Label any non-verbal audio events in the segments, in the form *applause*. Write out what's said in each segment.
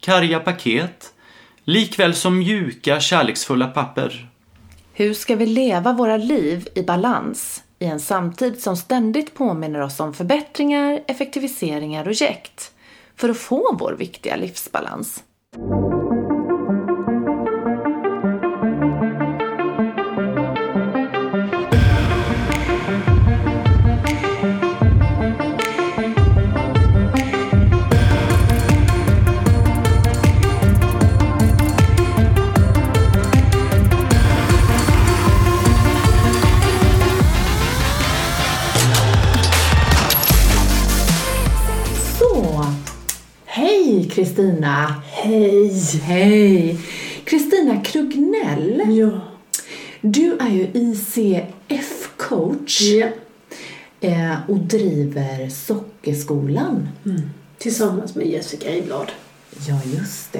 karga paket, likväl som mjuka, kärleksfulla papper. Hur ska vi leva våra liv i balans i en samtid som ständigt påminner oss om förbättringar, effektiviseringar och jäkt för att få vår viktiga livsbalans? Kristina! Hej! Hej! Kristina Krugnell, Ja. du är ju ICF-coach ja. eh, och driver Sockerskolan. Tillsammans med Jessica Eiblad. Ja, just det.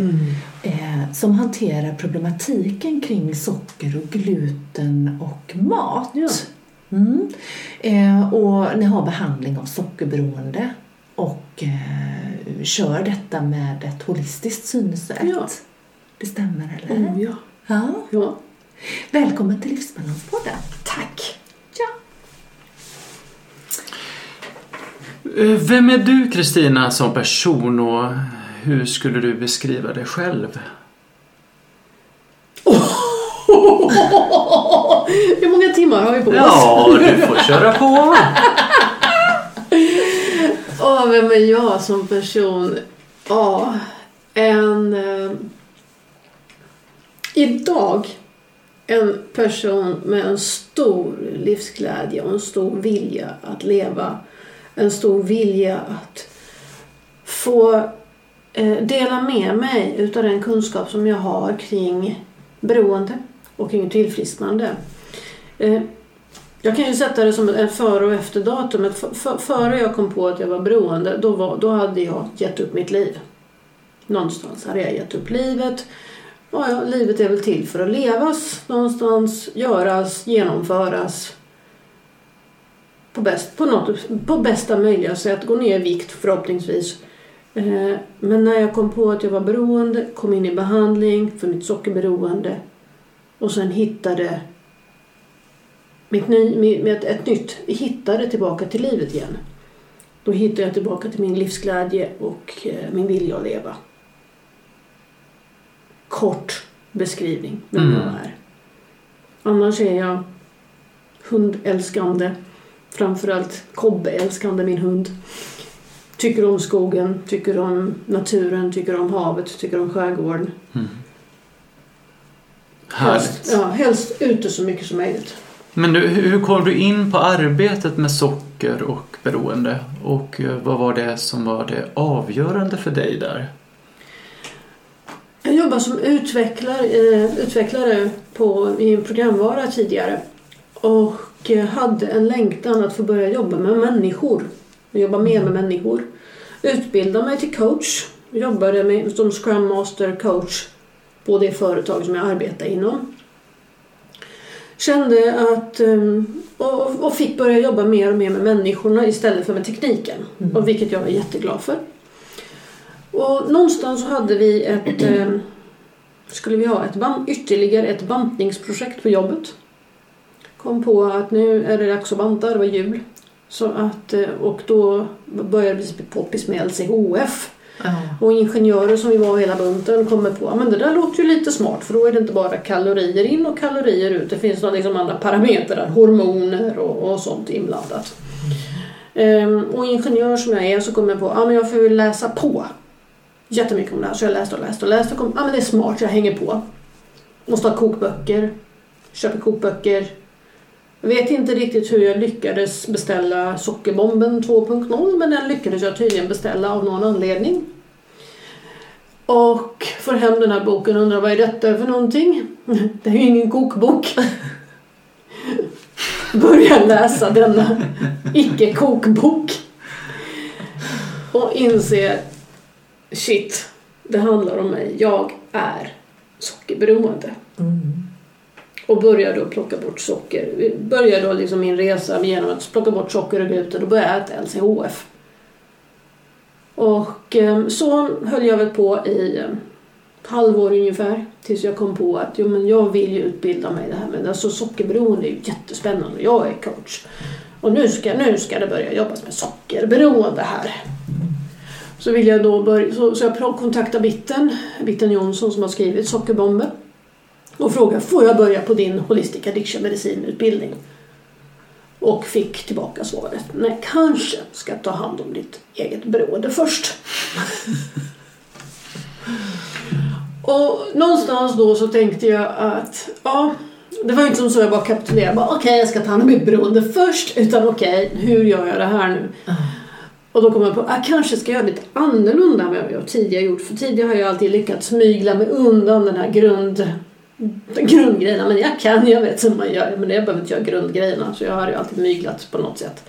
Eh, som hanterar problematiken kring socker och gluten och mat. Ja. Mm. Eh, och ni har behandling av sockerberoende och eh, kör detta med ett holistiskt synsätt. Ja. Det stämmer, eller? Mm, ja. Ja. ja. Välkommen till Livsbalanspodden. Tack. Ja. Eh, Vem är du Kristina som person och hur skulle du beskriva dig själv? *laughs* Hur många timmar har vi på oss? Ja, du får köra på. *laughs* Åh, vem är jag som person? Ja, en... Eh, idag en person med en stor livsglädje och en stor vilja att leva. En stor vilja att få eh, dela med mig utav den kunskap som jag har kring beroende och kring tillfrisknande. Eh, jag kan ju sätta det som ett före och efter datum. för, före jag kom på att jag var beroende, då, var, då hade jag gett upp mitt liv. Någonstans hade jag gett upp livet. Ja, ja, livet är väl till för att levas någonstans, göras, genomföras. På, bäst, på, något, på bästa möjliga sätt, gå ner i vikt förhoppningsvis. Eh, men när jag kom på att jag var beroende, kom in i behandling för mitt sockerberoende och sen hittade mitt ny, med ett, ett nytt, hittade tillbaka till livet igen. Då hittade jag tillbaka till min livsglädje och eh, min vilja att leva. Kort beskrivning vem Mm. jag är. Annars är jag hundälskande. Framförallt kobbeälskande, min hund. Tycker om skogen, tycker om naturen, tycker om havet, tycker om skärgården. Härligt. Helst, ja, helst ute så mycket som möjligt. Men du, hur kom du in på arbetet med socker och beroende? Och eh, vad var det som var det avgörande för dig där? Jag jobbade som utvecklare, eh, utvecklare på, i en programvara tidigare och eh, hade en längtan att få börja jobba med människor. Jobba mer med människor. Utbilda mig till coach. Jobbade med, som Scrum Master coach på det företag som jag arbetar inom. Kände att, eh, och, och fick börja jobba mer och mer med människorna istället för med tekniken. Och vilket jag är jätteglad för. Och någonstans så hade vi ett, eh, skulle vi ha ett ytterligare ett bantningsprojekt på jobbet. Kom på att nu är det dags att banta, det var jul. Så att, eh, och då började bli poppis med LCHF. Ja. Och ingenjörer som vi var hela bunten kommer på att det där låter ju lite smart för då är det inte bara kalorier in och kalorier ut. Det finns några liksom andra parametrar, hormoner och, och sånt inblandat. Um, och ingenjör som jag är så kommer jag på att ah, men jag får läsa på jättemycket om det här. Så jag läste och läste och läste och kom ah, men det är smart, jag hänger på. Måste ha kokböcker. Köper kokböcker. Jag vet inte riktigt hur jag lyckades beställa Sockerbomben 2.0 men den lyckades jag tydligen beställa av någon anledning. Och får hem den här boken och undrar vad är detta för någonting? *laughs* Det är ju ingen kokbok. *laughs* Börjar läsa denna icke-kokbok. Och inser shit, det handlar om mig. Jag är sockerberoende. Mm. Och började då plocka bort socker. Började då liksom min resa genom att plocka bort socker och gluten och började äta LCHF. Och eh, så höll jag väl på i eh, ett halvår ungefär tills jag kom på att jo, men jag vill ju utbilda mig i det här med alltså sockerberoende är ju jättespännande. Jag är coach. Och nu ska, nu ska det börja jobbas med sockerberoende här. Så vill jag då börja, så, så jag kontaktade Bitten, Bitten Jonsson som har skrivit Sockerbomben och frågade får jag börja på din Holistic Addiction medicinutbildning? Och fick tillbaka svaret nej, kanske ska ta hand om ditt eget beroende först. *laughs* och någonstans då så tänkte jag att ja, det var inte som så jag bara kapitulerade. Okej, okay, jag ska ta hand om mitt beroende först. Utan okej, okay, hur gör jag det här nu? Och då kom jag på att jag kanske ska göra lite annorlunda än vad jag tidigare gjort. För tidigare har jag alltid lyckats mygla mig undan den här grund, grundgrejerna. Men jag kan, jag vet hur man gör. Men jag behöver inte göra grundgrejerna. Så jag har ju alltid myglat på något sätt.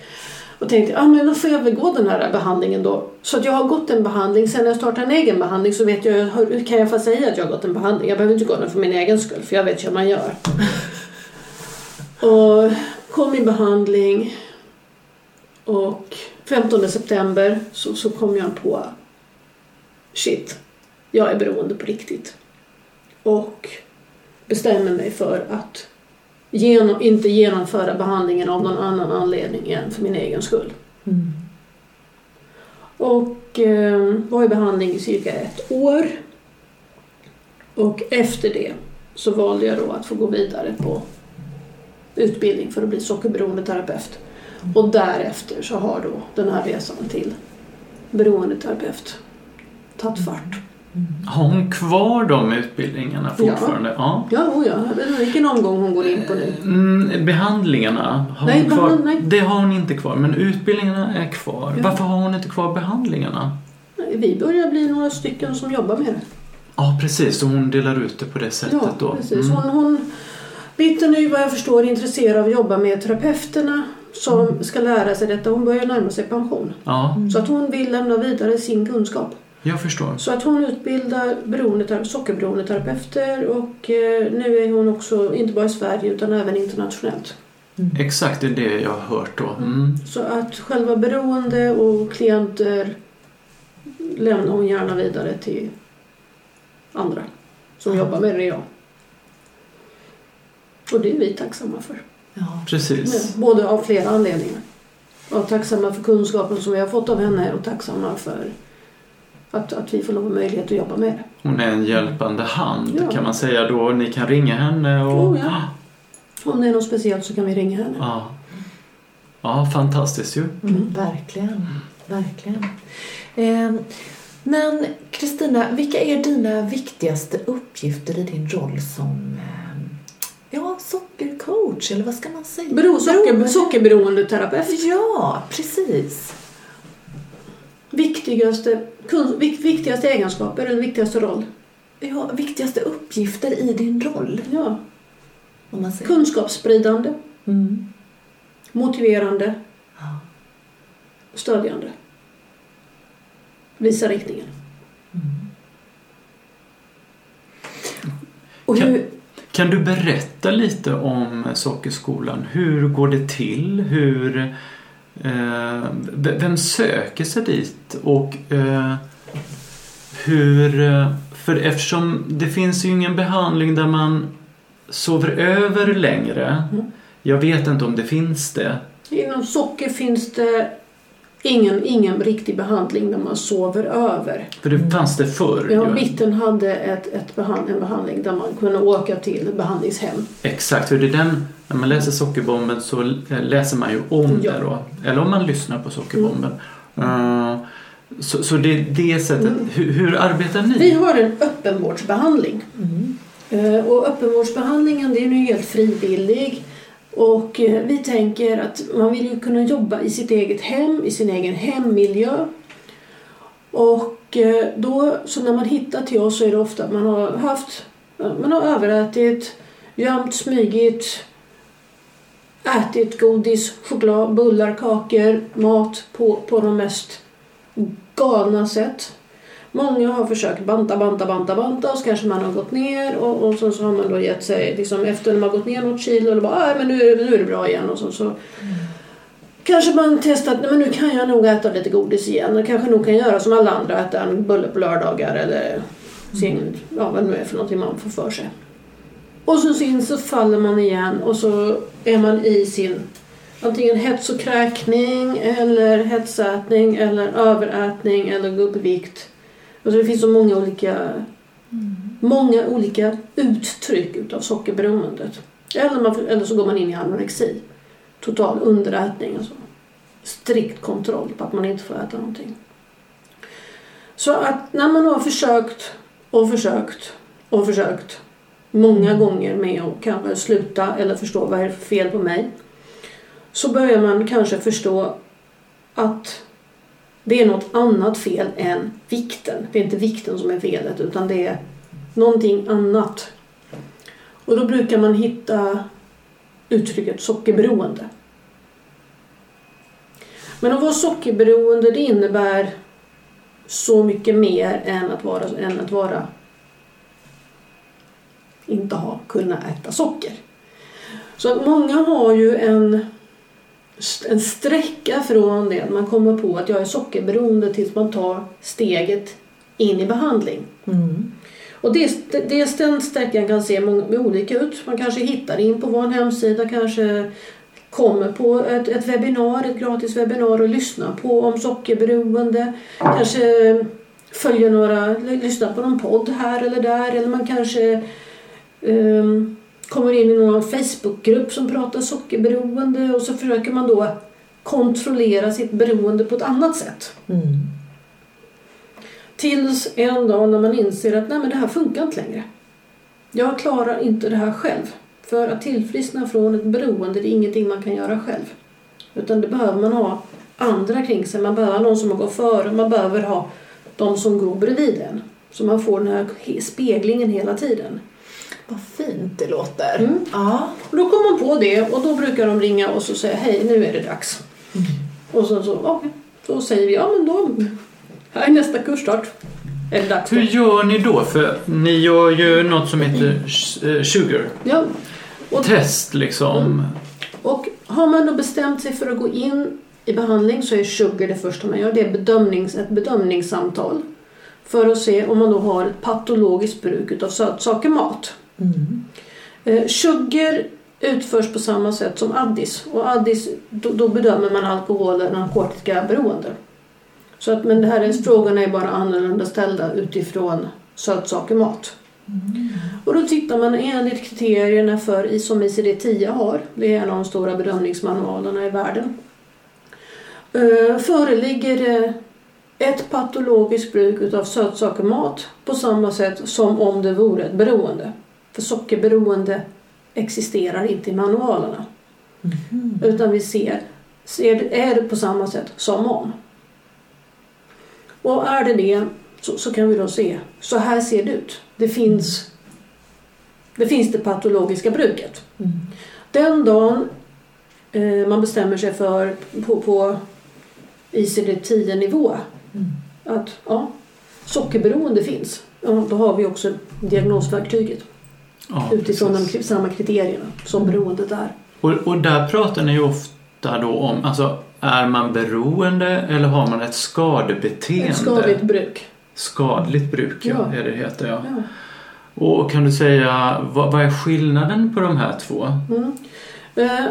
Och tänkte, ja ah, men då får jag väl gå den här behandlingen då. Så att jag har gått en behandling. Sen när jag startar en egen behandling så vet jag, hur kan jag få säga att jag har gått en behandling? Jag behöver inte gå den för min egen skull. För jag vet ju hur man gör. och kom i behandling. Och 15 september så, så kom jag på shit, jag är beroende på riktigt. Och bestämmer mig för att genom, inte genomföra behandlingen av någon annan anledning än för min egen skull. Mm. Och eh, var i behandling i cirka ett år. Och efter det så valde jag då att få gå vidare på utbildning för att bli sockerberoende terapeut. Och därefter så har då den här resan till beroendeterapeut tagit fart. Har hon kvar de utbildningarna fortfarande? Ja, ja. ja, ja. Jag vet inte vilken omgång hon går in på nu. Mm, behandlingarna, har nej, hon kvar? Behand, nej. det har hon inte kvar. Men utbildningarna är kvar. Ja. Varför har hon inte kvar behandlingarna? Vi börjar bli några stycken som jobbar med det. Ja, precis. Så hon delar ut det på det sättet ja, då? precis. Mm. Hon, hon, Bitten är ju vad jag förstår intresserad av att jobba med terapeuterna som mm. ska lära sig detta. Hon börjar närma sig pension. Ja. Så att hon vill lämna vidare sin kunskap. Jag förstår. Så att hon utbildar beroende, sockerberoendeterapeuter och eh, nu är hon också inte bara i Sverige utan även internationellt. Mm. Exakt, det är det jag har hört då. Mm. Så att själva beroende och klienter lämnar hon gärna vidare till andra som jobbar med det idag. Och det är vi tacksamma för. Ja. Precis. Både av flera anledningar. Och tacksamma för kunskapen som vi har fått av henne och tacksamma för att, att vi får lov möjlighet att jobba med det. Hon är en hjälpande hand ja. kan man säga då. Ni kan ringa henne och... Oh, ja. Om det är något speciellt så kan vi ringa henne. Ja, ja fantastiskt ju. Mm, verkligen, verkligen. Eh, men Kristina, vilka är dina viktigaste uppgifter i din roll som eh, ja, sockercoach eller vad ska man säga? Bero, socker, sockerberoendeterapeut. Ja, precis viktigaste, viktigaste egenskaper eller viktigaste roll? Ja, viktigaste uppgifter i din roll. Ja. Om man säger. Kunskapsspridande. Mm. Motiverande. Ja. Stödjande. Visa riktningen. Mm. Och kan, hur... kan du berätta lite om Sockerskolan? Hur går det till? Hur Eh, vem söker sig dit och eh, hur... Eh, för eftersom det finns ju ingen behandling där man sover över längre. Mm. Jag vet inte om det finns det. Inom socker finns det ingen, ingen riktig behandling där man sover över. För det fanns det förr? Ja, Mitten hade ett, ett behand, en behandling där man kunde åka till behandlingshem. Exakt, för det är den, när man läser Sockerbomben så läser man ju om ja. det då. Eller om man lyssnar på Sockerbomben. Mm. Uh, så, så det är det sättet. Mm. Hur, hur, arbetar ni? Vi har en öppenvårdsbehandling. Mm. Uh, och öppenvårdsbehandlingen det är nu helt frivillig. Och eh, vi tänker att man vill ju kunna jobba i sitt eget hem, i sin egen hemmiljö. Och eh, då, så när man hittar till oss så är det ofta att man har haft, man har överätit, gömt, smygit, ätit godis, choklad, bullar, kakor, mat på, på de mest galna sätt. Många har försökt banta, banta, banta, banta och så kanske man har gått ner och, och så, så har man då gett sig liksom, efter när man gått ner något kilo eller bara ah, men nu, är det- nu är det bra igen och så, så Kanske man testar att nej, men nu kan jag nog äta lite godis igen. Jag kanske nog kan göra som alla andra, äta en bulle på lördagar eller sin, ja, vad det nu är för någonting man får för sig. Och så sen så faller man igen och så är man i sin antingen hets och kräkning eller hetsätning eller överätning eller gubbvikt. Alltså det finns så många olika, många olika uttryck utav sockerberoendet. Eller, man, eller så går man in i anorexi. Total underätning. Alltså. Strikt kontroll på att man inte får äta någonting. Så att när man har försökt och försökt och försökt många gånger med att kanske sluta eller förstå vad är det för fel på mig. Så börjar man kanske förstå att det är något annat fel än vikten. Det är inte vikten som är felet utan det är någonting annat. Och då brukar man hitta uttrycket sockerberoende. Men att vara sockerberoende det innebär så mycket mer än att vara, än att vara inte ha kunna äta socker. Så att många har ju en, en sträcka från det att man kommer på att jag är sockerberoende tills man tar steget in i behandling. Mm. Och det, den sträckan kan se olika ut. Man kanske hittar in på vår hemsida, kanske kommer på ett, ett webbinar, ett gratis webbinar och lyssnar på om sockerberoende. Kanske följer några, lyssnar på någon podd här eller där eller man kanske ehm, kommer in i någon Facebookgrupp som pratar sockerberoende och så försöker man då kontrollera sitt beroende på ett annat sätt. Mm. Tills en dag när man inser att nej men det här funkar inte längre. Jag klarar inte det här själv. För att tillfriskna från ett beroende det är ingenting man kan göra själv. Utan det behöver man ha andra kring sig. Man behöver någon som gått före. Man behöver ha de som går bredvid en. Så man får den här speglingen hela tiden. Vad fint det låter. Mm. Ja. Och då kommer man på det och då brukar de ringa och så säga hej nu är det dags. Och så, så okej. Då säger vi ja men då här är nästa kursstart. Är det dags då? Hur gör ni då? För ni gör ju något som heter eh, sugar Ja. Och test liksom. Och har man då bestämt sig för att gå in i behandling så är sugar det första man gör. Det är bedömnings, ett bedömningssamtal. För att se om man då har ett patologiskt bruk av sötsaker mat. Mm. Eh, sugar utförs på samma sätt som addis. Och addis, då, då bedömer man alkohol och narkotika beroende. Så att, men det här är, frågorna är bara annorlunda ställda utifrån sötsaker mat. Och då tittar man enligt kriterierna för som ICD-10 har. Det är en av de stora bedömningsmanualerna i världen. Eh, Föreligger det ett patologiskt bruk utav sötsaker mat på samma sätt som om det vore ett beroende. För sockerberoende existerar inte i manualerna. Utan vi ser, ser är det på samma sätt som om. Och är det det så, så kan vi då se, så här ser det ut. Det finns det, finns det patologiska bruket. Mm. Den dagen eh, man bestämmer sig för på, på ICD-10 nivå Mm. att ja, sockerberoende finns. Ja, då har vi också diagnosverktyget Ja, utifrån de precis. samma kriterierna som beroendet är. och, och där pratar ni ju ofta då om, alltså är man beroende eller har man ett skadebeteende? Ett skadligt bruk. Skadligt bruk, ja. Ja. är det heter ja. Ja. Och kan du säga, vad, vad är skillnaden på de här två? Mm. Eh,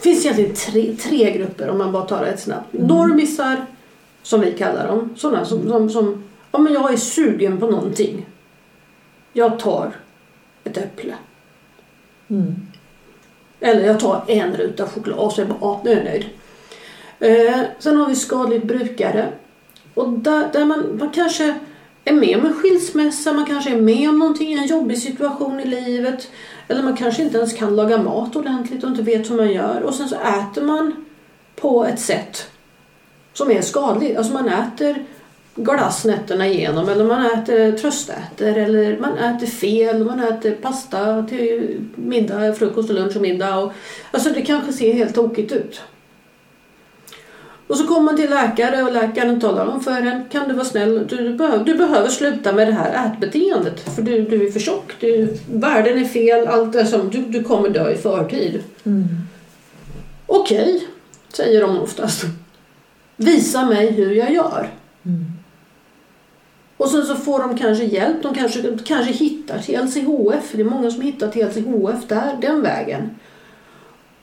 finns egentligen tre, tre grupper om man bara tar ett snabbt. Normisar, som vi kallar dem. Sådana som, som, som ja, men jag är sugen på någonting. Jag tar ett äpple. Mm. Eller jag tar en ruta choklad och så är jag bara, ja, nu är jag nöjd. Eh, sen har vi skadligt brukare. Och där, där man, man kanske är med om en skilsmässa, man kanske är med om någonting, en jobbig situation i livet. Eller man kanske inte ens kan laga mat ordentligt och inte vet hur man gör. Och sen så äter man på ett sätt som är skadligt. Alltså man äter glass nätterna igenom eller man äter tröstäter eller man äter fel, man äter pasta till middag, frukost och lunch och middag. Och, alltså det kanske ser helt tokigt ut. Och så kommer man till läkare och läkaren talar om för en, kan du vara snäll, du, behöver, du behöver sluta med det här ätbeteendet för du, du är för tjock, du, värden är fel, allt är som, du, du kommer dö i förtid. Mm. Okej, säger de oftast. Visa mig hur jag gör. Och sen så får de kanske hjälp, de kanske, kanske hittar till LCHF, det är många som hittar till LCHF där, den vägen.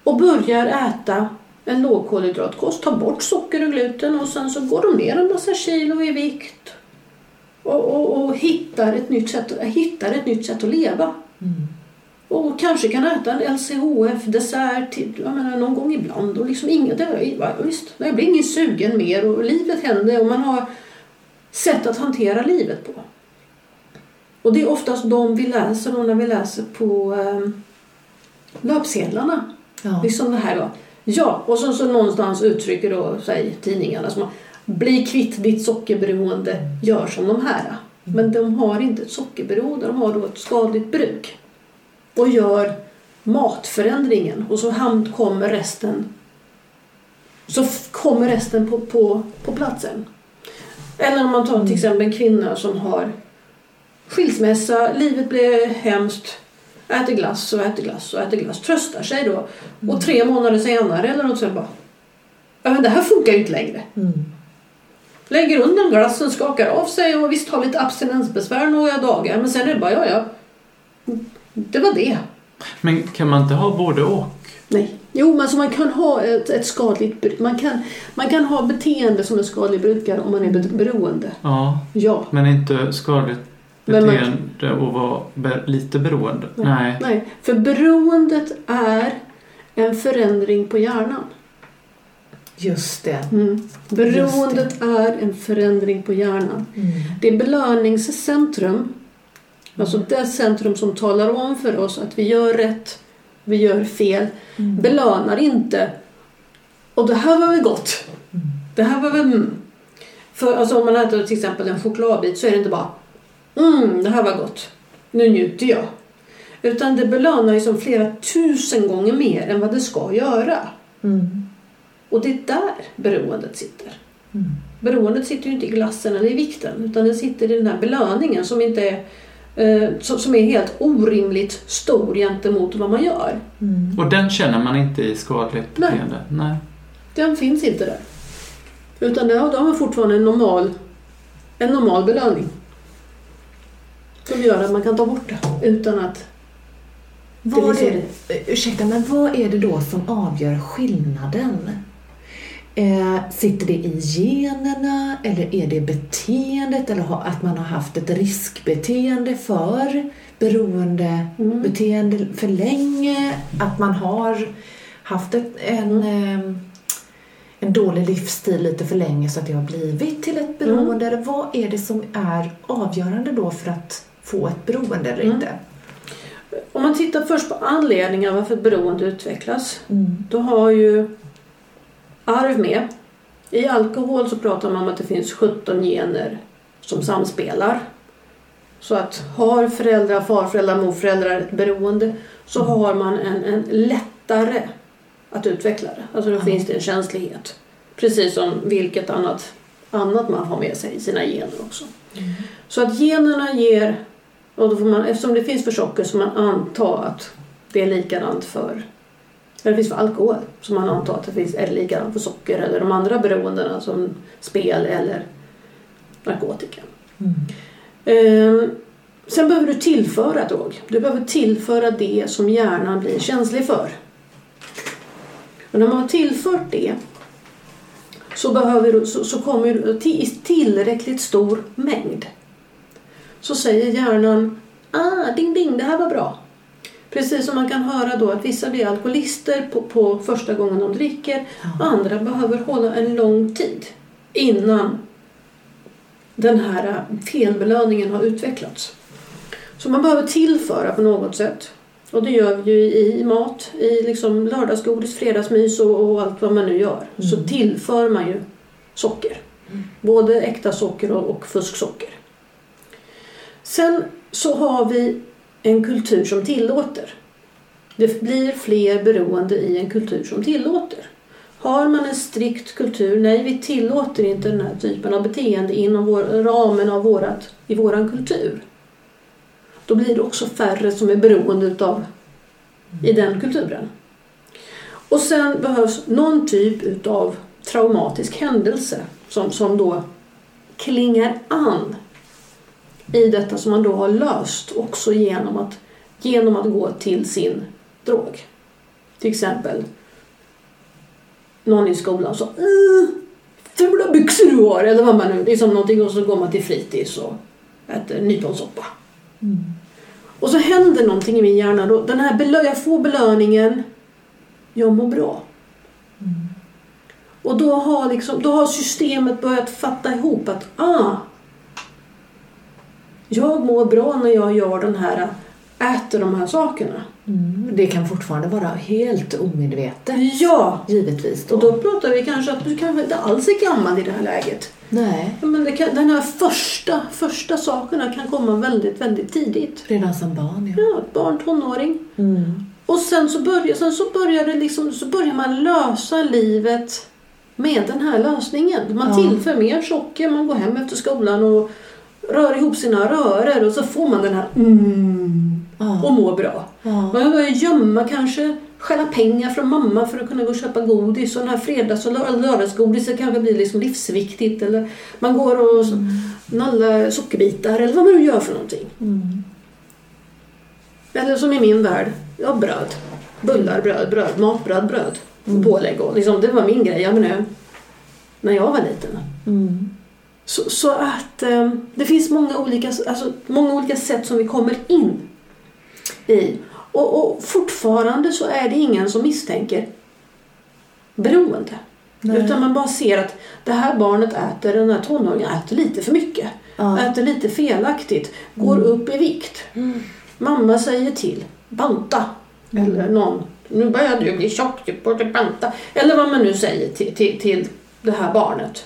Och börjar äta en lågkolhydratkost, tar bort socker och gluten och sen så går de ner en massa kilo i vikt. Och, och, och hittar, ett nytt sätt, hittar ett nytt sätt att leva. Mm. Och kanske kan äta en LCHF-dessert menar, någon gång ibland. Och liksom inga, det, visst, jag blir ingen sugen mer och livet händer och man har sätt att hantera livet på. Och det är oftast de vi läser då när vi läser på eh, löpsedlarna. Ja. Liksom det här då. Ja, och så, så någonstans uttrycker då, säg tidningarna som bli kvitt ditt sockerberoende, gör som de här. Men de har inte ett sockerberoende, de har då ett skadligt bruk. Och gör matförändringen och så kommer resten så kommer resten på, på, på platsen. Eller om man tar till exempel en kvinna som har skilsmässa, livet blir hemskt, äter glass och äter glass och äter glass, tröstar sig då. Och tre månader senare eller något så bara, ja men det här funkar ju inte längre. Mm. Lägger undan glassen, skakar av sig och visst har lite abstinensbesvär några dagar men sen är det bara, ja ja. Det var det. Men kan man inte ha både och? Nej. Jo, men alltså man kan ha ett, ett skadligt man kan, man kan ha beteende som en skadlig brukare om man är be- beroende. Ja, Ja. men inte skadligt Men man- beteende och vara be- lite beroende? Nej. Nej. Nej, för beroendet är en förändring på hjärnan. Just det. Mm. Beroendet är en förändring på hjärnan. Mm. Det är belöningscentrum, alltså det centrum som talar om för oss att vi gör rätt, vi gör fel, Mm. belönar inte. Och det här var väl gott? Det här var väl mm. För alltså, om man äter till exempel en chokladbit så är det inte bara mm, det här var gott, nu njuter jag. Utan det belönar ju som flera tusen gånger mer än vad det ska göra. Mm. Och det är där beroendet sitter. Mm. Beroendet sitter ju inte i glassen eller i vikten utan det sitter i den här belöningen som, inte är, som, som är helt orimligt stor gentemot vad man gör. Mm. Och den känner man inte i skadligt Nej. beteende? Nej. Den finns inte där. Utan där har de fortfarande en normal, en normal belöning. Som gör att man kan ta bort det utan att... Vad Det är är det, ursäkta, men vad är det då som avgör skillnaden? Eh, sitter det i generna eller är det beteendet eller att man har haft ett riskbeteende för beroendebeteende för länge? Att man har haft ett, en, eh, en dålig livsstil lite för länge så att det har blivit till ett beroende? Eller vad är det som är avgörande då för att få ett beroende eller Mm. inte? Om man tittar först på anledningar varför ett beroende utvecklas. Mm. Då har ju arv med. I alkohol så pratar man om att det finns 17 gener som samspelar. Så att har föräldrar, farföräldrar, morföräldrar ett beroende så har man en, en lättare att utveckla det. Alltså då Ja. finns det en känslighet. Precis som vilket annat, annat man har med sig i sina gener också. Så att generna ger, och då får man, eftersom det finns för socker så man anta att det är likadant för eller det finns för alkohol som man antar att det finns är likadant för socker eller de andra beroendena som spel eller narkotika. Mm. Ehm, sen behöver du tillföra drog. Du behöver tillföra det som hjärnan blir känslig för. Och när man har tillfört det så, behöver så, så kommer du i tillräckligt stor mängd. Så säger hjärnan ah, ding ding, det här var bra. Precis som man kan höra då att vissa blir alkoholister på, på första gången de dricker. Ja. Andra behöver hålla en lång tid innan den här felbelöningen har utvecklats. Så man behöver tillföra på något sätt. Och det gör vi ju i, mat, i liksom lördagsgodis, fredagsmys och, och allt vad man nu gör. Så Mm. tillför man ju socker. Både äkta socker och, och fusksocker. Sen så har vi en kultur som tillåter. Det blir fler beroende i en kultur som tillåter. Har man en strikt kultur, nej vi tillåter inte den här typen av beteende inom vår, ramen av vårat, i våran kultur. Då blir det också färre som är beroende utav i den kulturen. Och sen behövs någon typ utav traumatisk händelse som, som då klingar an i detta som man då har löst också genom att, genom att gå till sin drog. Till exempel någon i skolan sa fula byxor du har eller vad man nu, liksom någonting och så går man till fritids och äter nyponsoppa. Mm. Och så händer någonting i min hjärna då. Den här belö- jag får belöningen, jag mår bra. Mm. Och då har, liksom, då har systemet börjat fatta ihop att ah, jag mår bra när jag gör den här, äter de här sakerna. Mm. Det kan fortfarande vara helt omedvetet. Ja! Givetvis. Då. Och då pratar vi kanske att du kanske inte alls är gammal i det här läget. Nej. Men det kan, den här första, första sakerna kan komma väldigt, väldigt tidigt. Redan som barn, ja. Ja, barn, tonåring. Mm. Och sen så börjar, sen så börjar, det liksom, så börjar man lösa livet med den här lösningen. Man Ja. tillför mer socker, man går hem efter skolan och rör ihop sina rörer och så får man den här mm, och mår bra. Man börjar gömma kanske, stjäla pengar från mamma för att kunna gå och köpa godis. Och den här fredags och lör- lördagsgodiset kanske blir liksom livsviktigt. Eller man går och mm. nallar sockerbitar eller vad man nu gör för någonting. Mm. Eller som i min värld, ja bröd. Bullar, bröd, bröd, matbröd, bröd. Mm. Pålägg och liksom, det var min grej. Jag menar, när jag var liten. Mm. Så, så att eh, det finns många olika, alltså, många olika sätt som vi kommer in i. Och, och fortfarande så är det ingen som misstänker beroende. Nej. Utan man bara ser att det här barnet äter, den här tonåringen äter lite för mycket. Ja. Äter lite felaktigt. Går upp i vikt. Mm. Mamma säger till. Banta. Eller någon. Nu börjar du bli tjock, du borde banta. Eller vad man nu säger till, till, till det här barnet.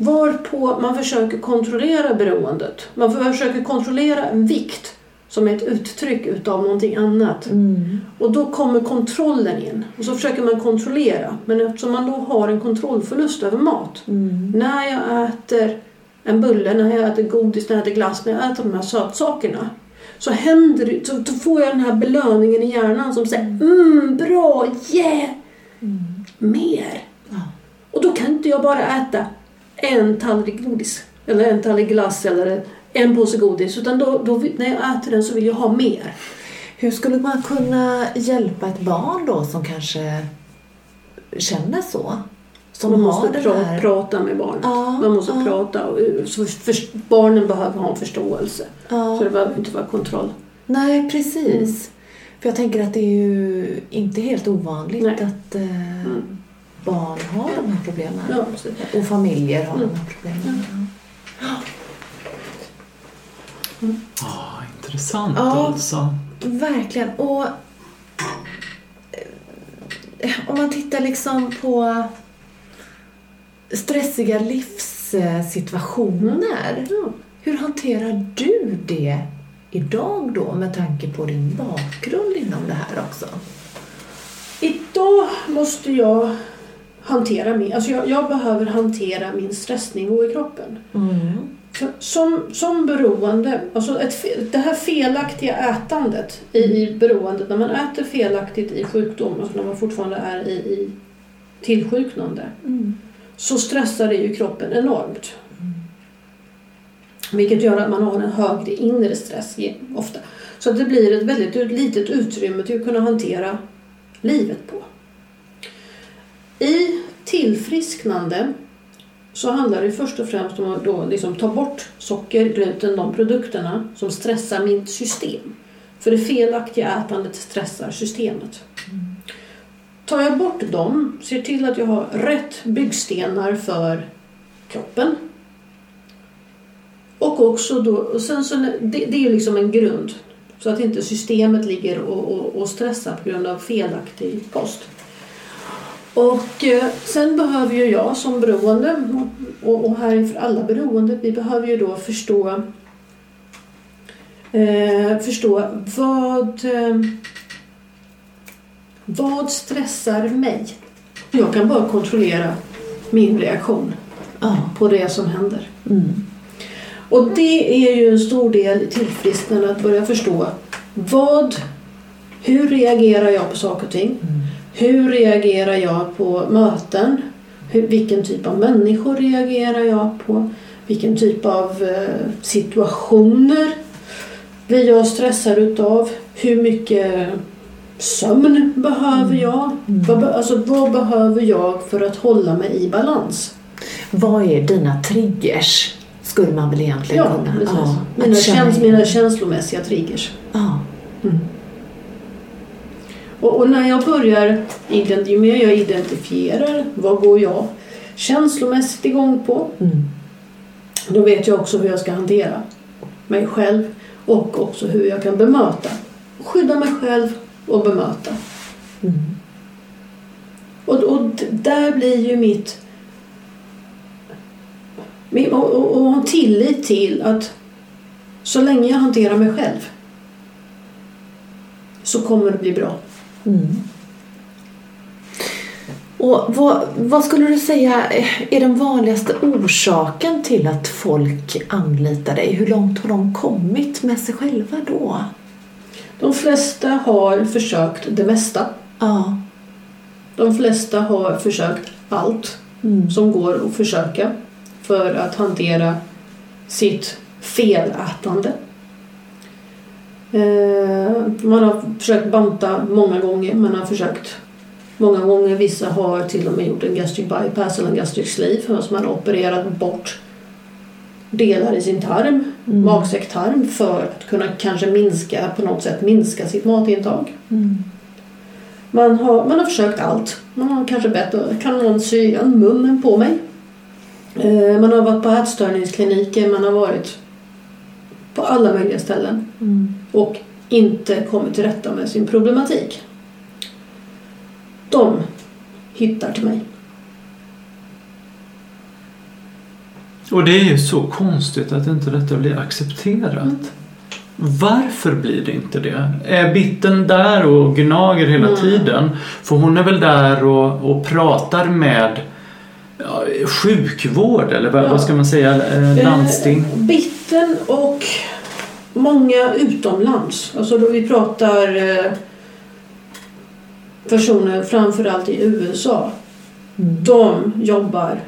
Mm. Varpå man försöker kontrollera beroendet. Man försöker kontrollera en vikt som är ett uttryck utav någonting annat. Mm. Och då kommer kontrollen in. Och så försöker man kontrollera. Men eftersom man då har en kontrollförlust över mat. Mm. När jag äter en bulle, när jag äter godis, när jag äter glass, när jag äter de här sötsakerna. Så händer det, så då får jag den här belöningen i hjärnan som säger mm, bra, yeah, Mm. mer. Ja. Och då kan inte jag bara äta en tallrik godis. Eller en tallrik glass eller en påse godis. Utan då, då, när jag äter den så vill jag ha mer. Hur skulle man kunna hjälpa ett barn då som kanske känner så? Som Man måste pra, här... prata med barnet. Ja, Man måste ja. prata. Och, så för, barnen behöver ha en förståelse. Ja. Så det behöver inte vara kontroll. Nej, precis. För jag tänker att det är ju inte helt ovanligt Nej. att eh, Mm. Barn har de här problemen. Ja. Och familjer har Mm. de här problemen. Ja, intressant Ja. alltså. Verkligen. Och eh, om man tittar liksom på stressiga livssituationer. Ja. Hur hanterar du det idag då med tanke på din bakgrund inom det här också? Idag måste jag hantera min, alltså jag, jag behöver hantera min stressnivå i kroppen. Mm. Som, som beroende, alltså ett, det här felaktiga ätandet i, i beroendet, när man äter felaktigt i sjukdom, alltså när man fortfarande är i, i tillsjuknande, Mm. så stressar det ju kroppen enormt. Vilket gör att man har en högre inre stress ofta. Så att det blir ett väldigt litet utrymme till att kunna hantera livet på. I tillfrisknande så handlar det först och främst om att då liksom ta bort socker, gluten, de produkterna som stressar mitt system. För det felaktiga ätandet stressar systemet. Tar jag bort dem, ser till att jag har rätt byggstenar för kroppen. Och också då, och sen så, det, det är liksom en grund. Så att inte systemet ligger och, och, och stressar på grund av felaktig kost. Och eh, sen behöver ju jag som beroende, och, och här inför alla beroende, vi behöver ju då förstå eh, förstå vad, eh, vad stressar mig. Jag kan bara kontrollera min reaktion Ja. på det som händer. Mm. Och det är ju en stor del i tillfrisknande att börja förstå vad, hur reagerar jag på saker och ting? Hur reagerar jag på möten? Hur, vilken typ av människor reagerar jag på? Vilken typ av eh, situationer blir jag stressad utav? Hur mycket sömn behöver jag? Vad, be- alltså, vad behöver jag för att hålla mig i balans? Vad är dina triggers? Skulle man väl egentligen Ja, kunna... Ja, mina, käns- mina känslomässiga triggers. Ja. Och, och när jag börjar, ju mer jag identifierar vad går jag känslomässigt igång på, Mm. då vet jag också hur jag ska hantera mig själv och också hur jag kan bemöta. Skydda mig själv och bemöta. Mm. Och, och där blir ju mitt... Och, och, och ha tillit till att så länge jag hanterar mig själv så kommer det bli bra. Mm. Och vad, vad skulle du säga är den vanligaste orsaken till att folk anlitar dig? Hur långt har de kommit med sig själva då? De flesta har försökt det mesta. Ja. De flesta har försökt allt Mm. som går att försöka för att hantera sitt felätande. Eh, Man har försökt banta många gånger. Man har försökt många gånger. Vissa har till och med gjort en gastric bypass eller en gastric sleeve. Alltså man har opererat bort delar i sin tarm, Mm. magsäcktarm för att kunna kanske minska på något sätt minska sitt matintag. Mm. Man har, man har försökt allt. Man har kanske bett kan någon sy igen munnen på mig. Eh, Man har varit på ätstörningskliniker, man har varit på alla möjliga ställen Mm. Och inte kommit till rätta med sin problematik. De hittar till mig. Och det är ju så konstigt att inte detta blir accepterat. Varför blir det inte det? Är bitten där och gnager hela Mm. tiden? För hon är väl där och, och pratar med ja, sjukvård eller vad, Ja. vad ska man säga? Eh, landsting? Eh, Bitten och många utomlands. Alltså då vi pratar eh, personer framförallt i USA. Mm. De jobbar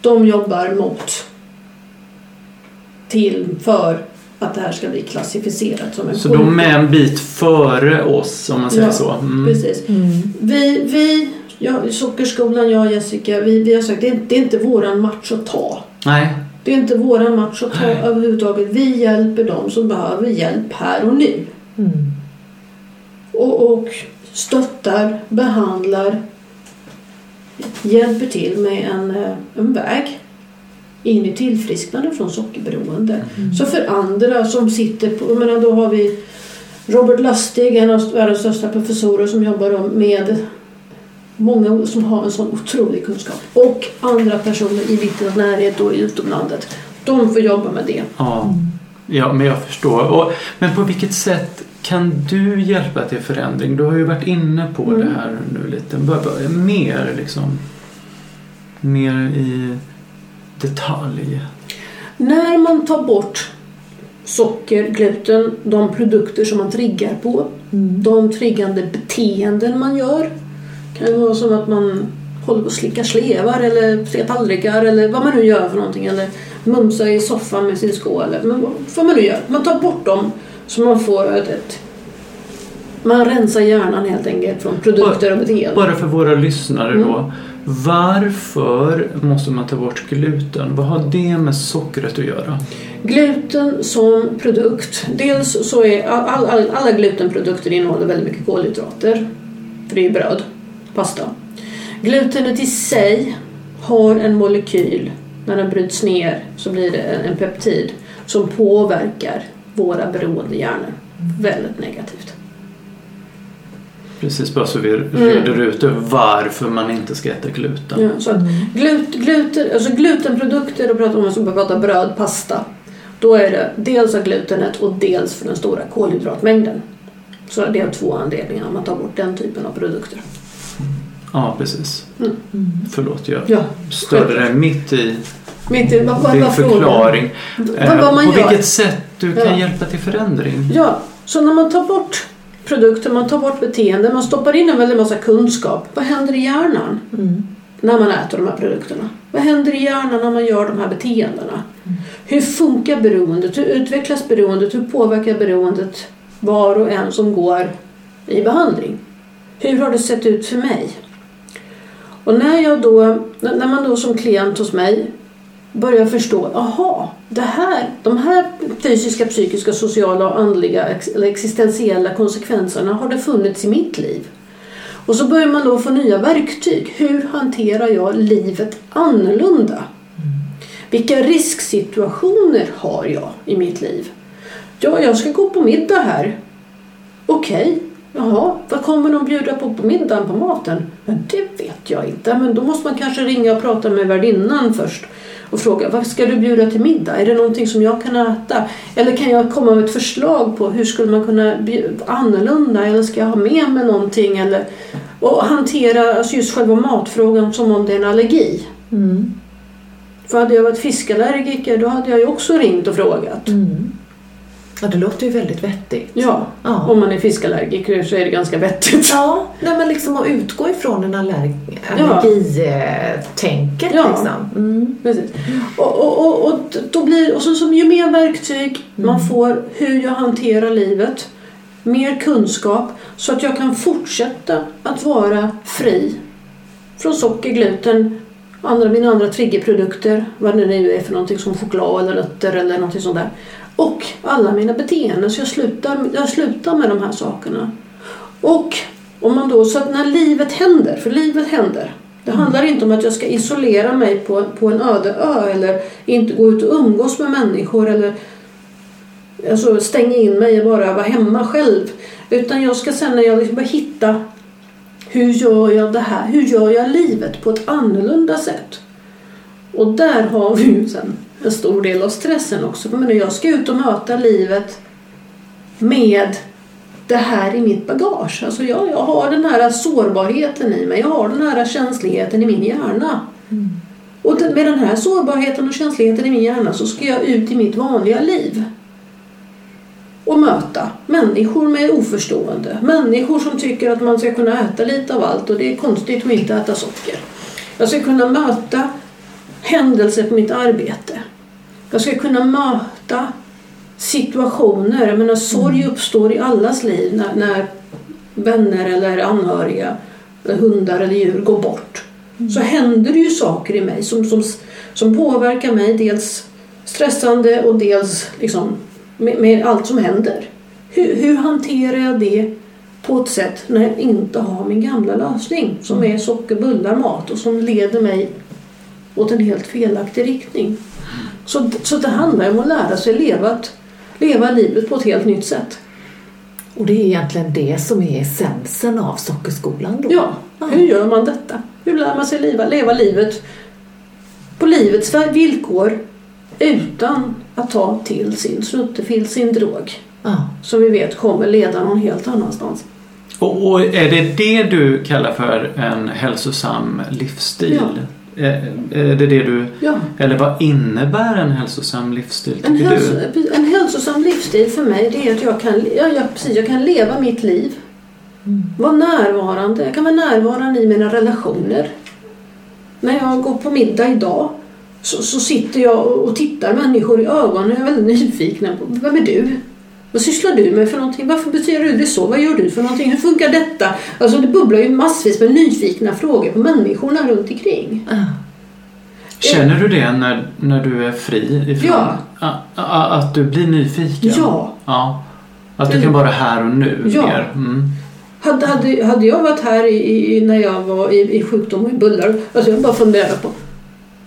de jobbar mot till för att det här ska bli klassificerat som en Så de är en bit före oss om man säger Ja, så. Mm. Precis. Mm. Vi, vi ja, Sockerskolan, jag och Jessica, vi, vi har sagt det är, det är inte våran match att ta. Nej, Det är inte våran match att ta Nej. överhuvudtaget. Vi hjälper dem som behöver hjälp här och nu. Mm. Och, och stöttar, behandlar, hjälper till med en, eh, en väg in i tillfrisknande från sockerberoende. Så för andra som sitter på, jag menar då har vi Robert Lustig, en av världens största professorer som jobbar med många som har en sån otrolig kunskap. Och andra personer i Vittens närhet och i utomlandet. De får jobba med det. ja. ja men jag förstår. Och, men på vilket sätt kan du hjälpa till förändring? Du har ju varit inne på Mm. det här nu lite. Mer liksom. Mer i detalj. När man tar bort socker, gluten, de produkter som man triggar på, Mm. de triggande beteenden man gör. Det kan vara som att man håller på att slicka slevar eller slicka tallrikar eller vad man nu gör för någonting. Eller mumsa i soffan med sin. Eller men vad man nu gör. Man tar bort dem så man får ett, ett man rensar hjärnan helt enkelt från produkter och beteenden. Bara för våra lyssnare Mm. då. Varför måste man ta bort gluten? Vad har det med sockret att göra? Gluten som produkt. Dels så är all, all, alla glutenprodukter innehåller väldigt mycket kolhydrater. För det är ju bröd, pasta. Glutenet i sig har en molekyl. När den bryts ner så blir det en, peptid som påverkar våra beroende hjärnor väldigt negativt. Precis, bara så vi reder ut det, varför man inte ska äta gluten. Ja, så att glut, gluten, alltså glutenprodukter, då pratar man om man pratar bröd, pasta. Då är det dels av glutenet och dels för den stora kolhydratmängden. Så det är två anledningar om man tar bort den typen av produkter. Ja, precis. Mm. Förlåt, jag Ja, störde dig mitt i Mitt i, vad, vad, din förklaring. Vad, Eh, vad man På gör. vilket sätt du kan Ja. hjälpa till förändring. Ja, så när man tar bort produkter, man tar bort beteende, man stoppar in en väldig massa kunskap. Vad händer i hjärnan när man äter de här produkterna? Vad händer i hjärnan när man gör de här beteendena? Hur funkar beroendet? Hur utvecklas beroendet? Hur påverkar beroendet var och en som går i behandling? Hur har det sett ut för mig? Och när, jag då, när man då som klient hos mig börjar förstå, aha, det här, de här fysiska, psykiska, sociala och andliga eller existentiella konsekvenserna har det funnits i mitt liv. Och så börjar man då få nya verktyg. Hur hanterar jag livet annorlunda? Vilka risksituationer har jag i mitt liv? Ja, jag ska gå på middag här. Okej, jaha, vad kommer de bjuda på på middagen på maten? Men det vet jag inte. Men då måste man kanske ringa och prata med värdinnan först och fråga vad ska du bjuda till middag? Är det någonting som jag kan äta? Eller kan jag komma med ett förslag på hur skulle man kunna bjuda annorlunda? Eller ska jag ha med mig någonting? Eller, och hantera alltså just själva matfrågan som om det är en allergi. Mm. För hade jag varit fiskallergiker då hade jag ju också ringt och frågat. Mm. Ja, det låter ju väldigt vettigt. Ja, Ja. om man är fiskallergiker så är det ganska vettigt. Ja, nej, men liksom att utgå ifrån en allerg allergitänket Ja. liksom. Mm. Precis. Och, och, och, och, då blir, och så, så ju mer verktyg man får hur jag hanterar livet, mer kunskap så att jag kan fortsätta att vara fri från socker, gluten, andra, mina andra triggerprodukter, vad det nu är för någonting som choklad eller nötter eller någonting sånt där. Och alla mina beteenden, så jag slutar, jag slutar med de här sakerna. Och om man då, så att när livet händer, för livet händer. Det handlar inte om att jag ska isolera mig på, på en öde ö eller inte gå ut och umgås med människor eller alltså stänga in mig och bara vara hemma själv. Utan jag ska sen när jag liksom börjar hitta hur gör jag det här? Hur gör jag livet på ett annorlunda sätt? Och där har vi ju sen en stor del av stressen också. Men jag ska ut och möta livet med det här i mitt bagage. Alltså jag, jag har den här sårbarheten i mig. Jag har den här känsligheten i min hjärna. Och den- med den här sårbarheten och känsligheten i min hjärna så ska jag ut i mitt vanliga liv. Och möta människor med oförstående. Människor som tycker att man ska kunna äta lite av allt och det är konstigt att inte äta socker. Jag ska kunna möta händelser på mitt arbete. Jag ska kunna möta situationer. Jag menar, sorg uppstår i allas liv när, när vänner eller anhöriga, eller hundar eller djur går bort. Så händer det ju saker i mig som, som, som påverkar mig. Dels stressande och dels liksom, med, med allt som händer. Hur, hur hanterar jag det på ett sätt när jag inte har min gamla lösning som är sockerbullar, mat och som leder mig åt en helt felaktig riktning. Så, så det handlar om att lära sig leva, leva livet på ett helt nytt sätt. Och det är egentligen det som är essensen av sockerskolan då? Ja, hur gör man detta? Hur lär man sig leva, leva livet på livets villkor utan att ta till sin snuttefill, sin drog? Ja. Som vi vet kommer leda någon helt annanstans. Och, och är det det du kallar för en hälsosam livsstil? Är, är det det du... Ja. Eller vad innebär en hälsosam livsstil En, tycker hälso, du? en hälsosam livsstil för mig det är att jag kan, ja, jag, precis, jag kan leva mitt liv. Vara närvarande. Jag kan vara närvarande i mina relationer. När jag går på middag idag så, så sitter jag och tittar människor i ögonen och är väldigt nyfiken på vem är du? Vad sysslar du med för någonting? Varför beter du dig så? Vad gör du för någonting? Hur funkar detta? Alltså det bubblar ju massvis med nyfikna frågor på människorna runt omkring. Ja. Känner du det när, när du är fri ifrån Ja. a, a, att du blir nyfiken? Ja. ja. Att du kan vara här och nu Ja. mer? Mm. Hade, hade, hade jag varit här i, i, när jag var i, i sjukdom och i bullar, alltså jag bara funderar på,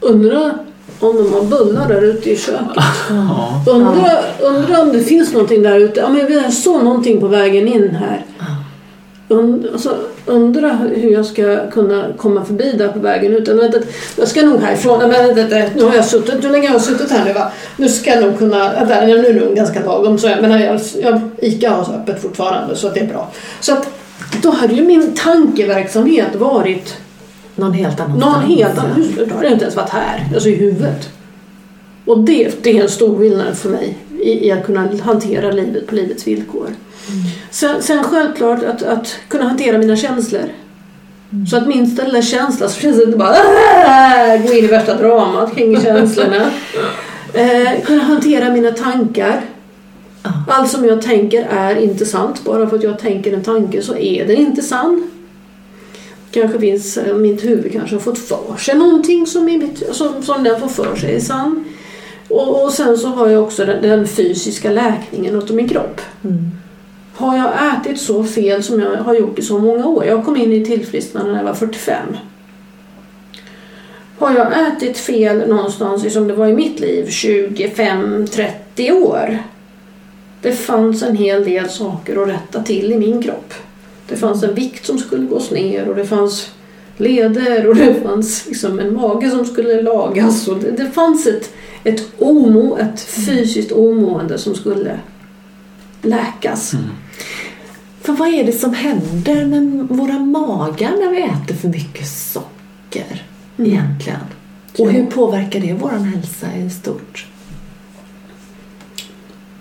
undrar om de har bullar där ute i köket. Ja. Undrar undra om det finns någonting där ute. Ja, men jag såg någonting på vägen in här. und, alltså, undra hur jag ska kunna komma förbi där på vägen ut. Jag ska nog härifrån. Men, vänta, nu har jag suttit, hur länge har jag suttit här nu va? Nu ska jag nog kunna, vänta, nu är det nog ganska lagom. Så jag, men jag, jag, Ica har öppet fortfarande så det är bra. Så att då hade ju min tankeverksamhet varit Någon helt annan någon helt annan. Då har jag inte ens varit här, alltså i huvudet. Och det, det är en stor skillnad för mig i, i att kunna hantera livet på livets villkor. Sen, sen självklart att, att kunna hantera mina känslor. Så att minsta lilla känsla så känns det inte bara "Aah!" gå in i värsta dramat kring känslorna. *laughs* Eh, kunna hantera mina tankar. Allt som jag tänker är inte sant. Bara för att jag tänker en tanke så är den inte sann. Kanske finns, eh, mitt huvud kanske har fått för sig någonting som, i mitt, som, som den får för sig är sann. Och, och sen så har jag också den, den fysiska läkningen av min kropp. Mm. Har jag ätit så fel som jag har gjort i så många år? Jag kom in i tillfrisknande när jag var 45. Har jag ätit fel någonstans som det var i mitt liv, 25-30 år? Det fanns en hel del saker att rätta till i min kropp. Det fanns en vikt som skulle gås ner och det fanns leder och det fanns liksom en mage som skulle lagas. Och det, det fanns ett, ett, omo, ett fysiskt omående som skulle läkas. För vad är det som händer med våra magar när vi äter för mycket socker Mm. egentligen? Och hur påverkar det vår hälsa i stort?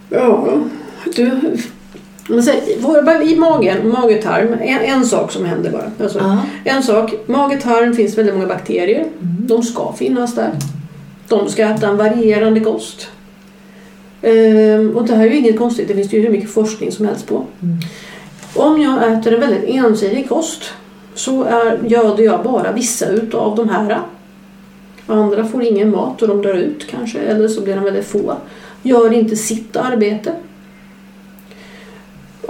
Ja, du... Man säger, vår- I magen, magetarm, en, en sak som händer bara. Alltså, Ja. En sak, magetarm finns väldigt många bakterier. De ska finnas där. De ska äta en varierande kost. Ehm, och det här är ju inget konstigt, det finns ju hur mycket forskning som helst på. Mm. Om jag äter en väldigt ensidig kost så är, göder jag bara vissa utav de här. Andra får ingen mat och de dör ut kanske, eller så blir de väldigt få. Gör inte sitt arbete.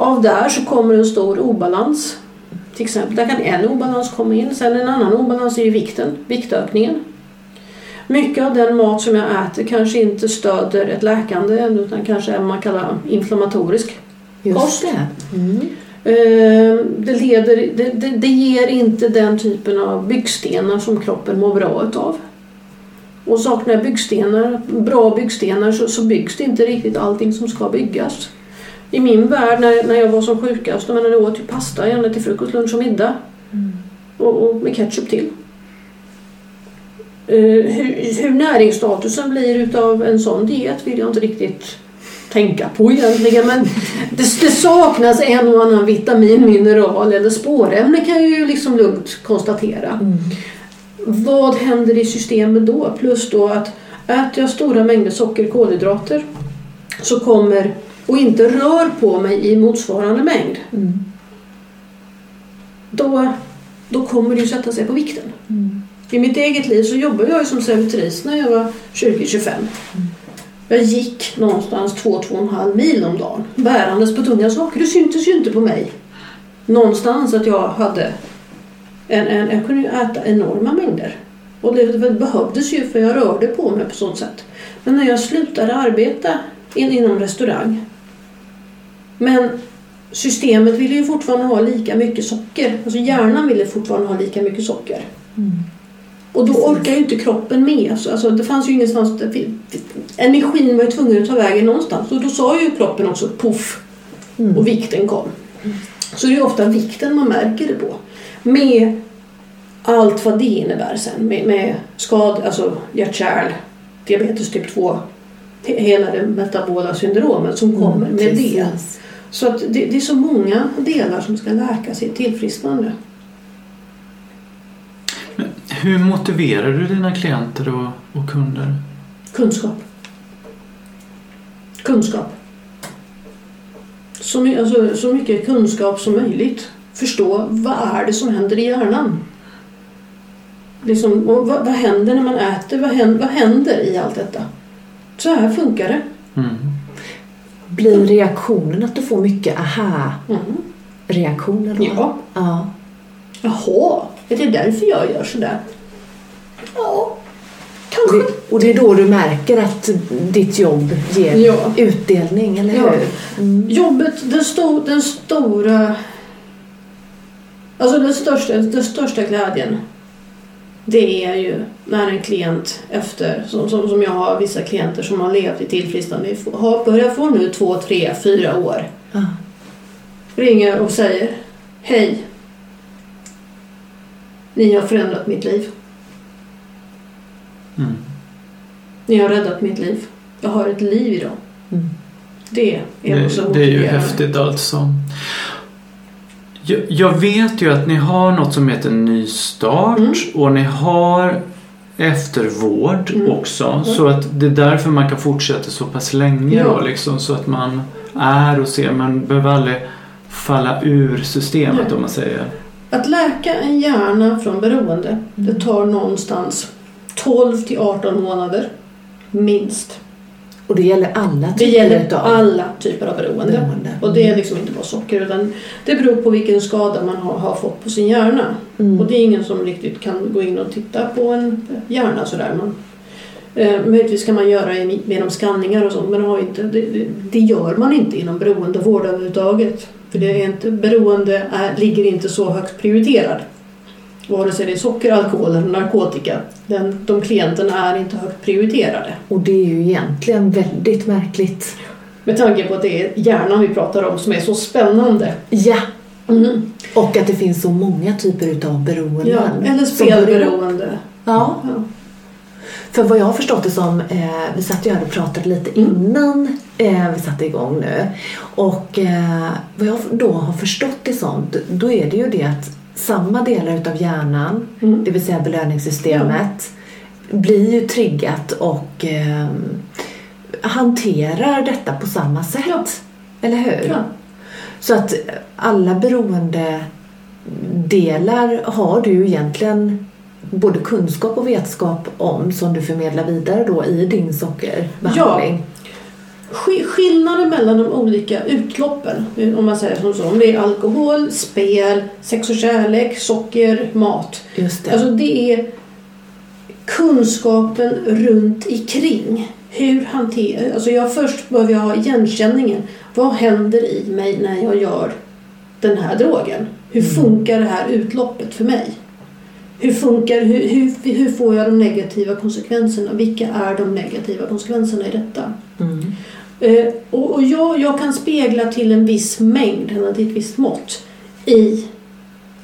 Av där så kommer en stor obalans. Till exempel, där kan en obalans komma in. Sen en annan obalans är ju vikten, viktökningen. Mycket av den mat som jag äter kanske inte stöder ett läkande utan kanske är vad man kallar inflammatorisk. Just Kost. det. Mm. Det, leder, det, det, det ger inte den typen av byggstenar som kroppen mår bra utav. Och saknar jag byggstenar, bra byggstenar så, så byggs det inte riktigt allting som ska byggas. I min värld när, när jag var som sjukast, jag menar, jag åt ju pasta gärna till frukost, lunch och middag. Och, och med ketchup till. Eh, hur, hur näringsstatusen blir utav en sån diet vill jag inte riktigt tänka på egentligen. Men *laughs* det, det saknas en och annan vitamin, mineral eller spårämne kan jag ju liksom lugnt konstatera. Vad händer i systemet då? Plus då att äter jag stora mängder socker, kolhydrater så kommer och inte rör på mig i motsvarande mängd Mm. då, då kommer det ju sätta sig på vikten. Mm. I mitt eget liv så jobbade jag som servitris när jag var 20-25. Jag gick någonstans 2-2,5 mil om dagen bärandes på tunga saker. Det syntes ju inte på mig någonstans att jag hade en, en, jag kunde äta enorma mängder. Och det, det behövdes ju för jag rörde på mig på sånt sätt. Men när jag slutade arbeta in, inom restaurang men systemet ville ju fortfarande ha lika mycket socker. Alltså hjärnan ville fortfarande ha lika mycket socker. Och då Precis. orkar ju inte kroppen med. Så, Alltså, det fanns ju ingenstans. Energin var ju tvungen att ta vägen någonstans. Och då sa ju kroppen också poff. Mm. Och vikten kom. Så det är ofta vikten man märker det på. Med allt vad det innebär sen. Med, med skad, alltså hjärt-kärl, diabetes typ 2. He- Hela det metabola syndromet som kommer med det. Mm. Så att det, det är så många delar som ska läkas i ett tillfrisknande. Hur motiverar du dina klienter och, och kunder? Kunskap. Kunskap. Så, alltså, så mycket kunskap som möjligt. Förstå vad är det som händer i hjärnan. Liksom, och vad, vad händer när man äter? Vad händer, vad händer i allt detta? Så här funkar det. Mm. Blir reaktionen att du får mycket aha-reaktioner Mm. då? Ja. ja. Jaha, är det därför jag gör sådär? Ja, kanske. Det- Och det är då du märker att ditt jobb ger Ja. utdelning, eller Ja. hur? Mm. Jobbet, den, sto, den stora Alltså den största, den största glädjen det är ju när en klient efter, som, som, som jag har vissa klienter som har levt i tillfrisknande, har börjat få nu två, tre, fyra år. Ja. Ringer och säger Hej. Ni har förändrat mitt liv. Mm. Ni har räddat mitt liv. Jag har ett liv idag. Mm. Det är Det, det är ju häftigt alltså. Jag, jag vet ju att ni har något som heter nystart Mm. och ni har eftervård Mm. också. Så att det är därför man kan fortsätta så pass länge Ja. då liksom. Så att man är och ser. Man behöver aldrig falla ur systemet Nej. om man säger. Att läka en hjärna från beroende, det tar någonstans 12 till 18 månader. Minst. Och det gäller alla Det typer gäller utav alla typer av beroende. beroende. Och det är liksom inte bara socker utan det beror på vilken skada man har, har fått på sin hjärna. Mm. Och det är ingen som riktigt kan gå in och titta på en hjärna sådär. Man, eh, möjligtvis kan man göra i- genom skanningar och sånt men har inte, det, det, det gör man inte inom beroendevård överhuvudtaget. För det är inte, beroende är, ligger inte så högt prioriterad. Vare sig det är socker, alkohol eller narkotika. Den, de klienterna är inte högt prioriterade. Och det är ju egentligen väldigt märkligt. Med tanke på att det är hjärnan vi pratar om som är så spännande. Ja, Mm. och att det finns så många typer utav beroenden. Ja, eller spelberoende. Ja, Ja. för vad jag har förstått det som, eh, vi satt ju här och pratade lite innan eh, vi satte igång nu. Och eh, vad jag då har förstått det som, då är det ju det att samma delar utav hjärnan, Mm. det vill säga belöningssystemet, blir ju triggat och eh, hanterar detta på samma sätt. Ja. Eller hur? Ja. Så att alla beroende delar har du egentligen både kunskap och vetskap om som du förmedlar vidare då i din sockerbehandling. Sk- Skillnaden mellan de olika utloppen, om man säger som så, om det är alkohol, spel, sex och kärlek, socker, mat. Just det. Alltså det är kunskapen runt omkring. Hur hanterar... Alltså jag först behöver jag ha igenkänningen. Vad händer i mig när jag gör den här drogen? Hur funkar det här utloppet för mig? Hur, funkar, hur, hur, hur får jag de negativa konsekvenserna? Vilka är de negativa konsekvenserna i detta? mm. Eh, och och jag, jag kan spegla till en viss mängd, eller till ett visst mått, i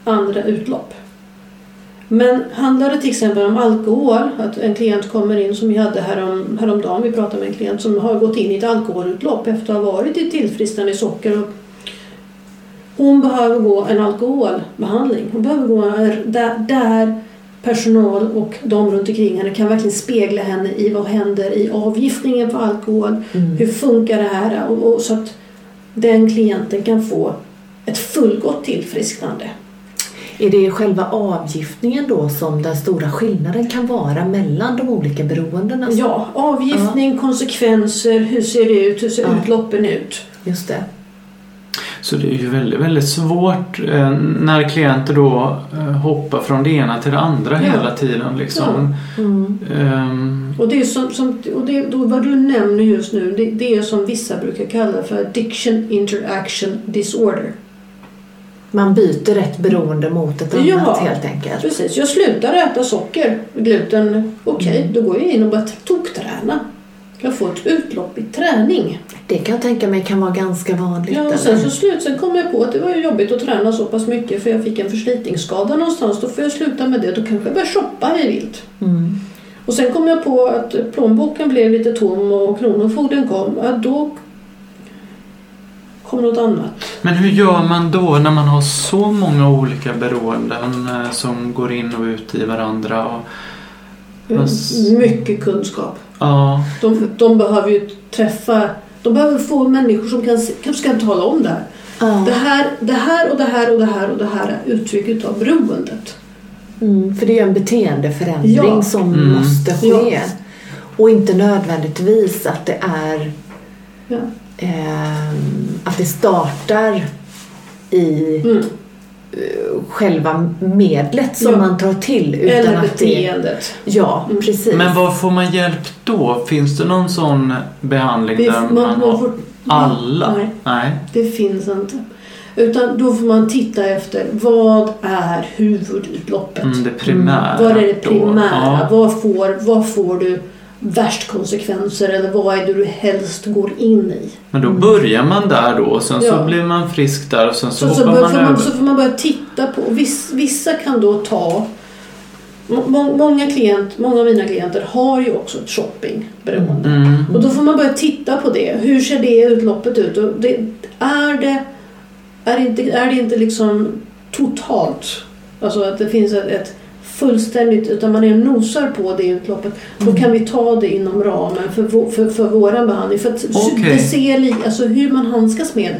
andra utlopp. Men handlar det till exempel om alkohol, att en klient kommer in som vi hade härom, häromdagen, vi pratade med en klient som har gått in i ett alkoholutlopp efter att ha varit i tillfrisknande socker. Och hon behöver gå en alkoholbehandling. Hon behöver gå där, där personal och de runt omkring henne kan verkligen spegla henne i vad händer i avgiftningen för alkohol. Mm. Hur funkar det här? Och, och så att den klienten kan få ett fullgott tillfrisknande. Är det själva avgiftningen då som den stora skillnaden kan vara mellan de olika beroendena? Ja, avgiftning, konsekvenser, hur ser det ut, hur ser Ja. utloppen ut? Just det. Så det är ju väldigt, väldigt svårt eh, när klienter då eh, hoppar från det ena till det andra Ja. hela tiden. Liksom. Mm. Ehm, Och det är som, som och det, då, vad du nämner just nu, det, det är som vissa brukar kalla för addiction interaction disorder. Man byter ett beroende mot ett annat Ja. helt enkelt. Precis, jag slutar äta socker, gluten, okej, Mm. då går jag in och börjar tokträna. Jag får ett utlopp i träning. Det kan jag tänka mig kan vara ganska vanligt. Ja, och eller? sen så slut, sen kom jag på att det var jobbigt att träna så pass mycket för jag fick en förslitningsskada någonstans. Då får jag sluta med det. Då kanske jag börjar shoppa hej vilt. Mm. Och sen kom jag på att plånboken blev lite tom och kronofogden kom. Ja, då kom något annat. Men hur gör man då när man har så många olika beroenden eh, som går in och ut i varandra? Och, Vad- Mycket kunskap. ja, De, de behöver ju träffa, de behöver få människor som kan, kanske kan tala om det här. Ja. Det här, det här och det här och det här och det här är uttrycket av beroendet. Mm, för det är ju en beteendeförändring Ja. som Mm. måste ske. Ja. Och inte nödvändigtvis att det är Ja. ehm, att det startar i Mm. Själva medlet som Ja. man tar till. Utan Eller att det, beteendet. Ja, Mm. precis. men var får man hjälp då? Finns det någon sån behandling Vi- där man, man- har får- alla? Nej. Nej. Det finns inte. Utan då får man titta efter vad är huvudutloppet? Mm, det primära. Vad är det primära? Ja. Vad, får, vad får du värst konsekvenser eller vad är det du helst går in i? Men då börjar man där då och sen så Ja. blir man frisk där och sen så, Så, så, hoppar bör, man får över. man, så får man börja titta på. Viss, vissa kan då ta... må- Många, klient, många av mina klienter har ju också ett shoppingberoende. Mm. Och då får man börja titta på det. Hur ser det utloppet ut? Och det, är, det, är, det inte, är det inte liksom totalt? Alltså att det finns ett, ett fullständigt, utan man är nosar på det utloppet. Då kan vi ta det inom ramen för, vå- för, för våran behandling. För att Okej. det ser alltså hur man handskas med.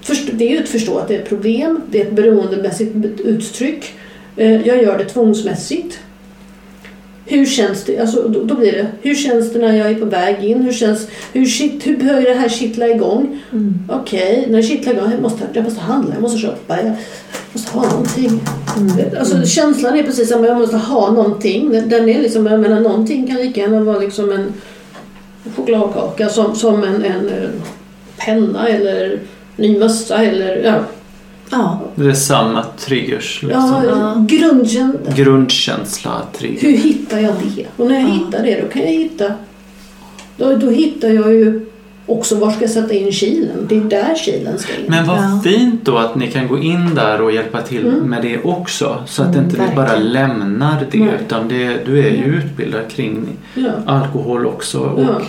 Först, det är ju att förstå att det är ett problem. Det är ett beroendemässigt uttryck. Eh, Jag gör det tvångsmässigt. Hur känns det? Alltså, då, då blir det, hur känns det när jag är på väg in? Hur, känns, hur, shit, hur börjar det här kittla igång? Mm. Okej, när det kittlar igång, jag måste, jag måste handla, jag måste köpa, jag måste ha någonting. Mm. Alltså, Känslan är precis samma, jag måste ha någonting. Den den är liksom, jag menar, någonting kan lika gärna vara liksom en chokladkaka som, som en, en eh, penna eller ny mössa eller ja, Ja. Det är samma triggers. Liksom. ja, grundkänsla. Grundkänsla, trigger. Hur hittar jag det? Och när jag Ja. hittar det då kan jag hitta då, då hittar jag ju också var ska jag sätta in kilen. Det är där kilen ska in. Men vad Ja. fint då att ni kan gå in där och hjälpa till Mm. med det också. Så att Mm, inte vi bara verkligen. lämnar det Nej. utan det, du är ju utbildad kring ja. alkohol också. Och, Ja.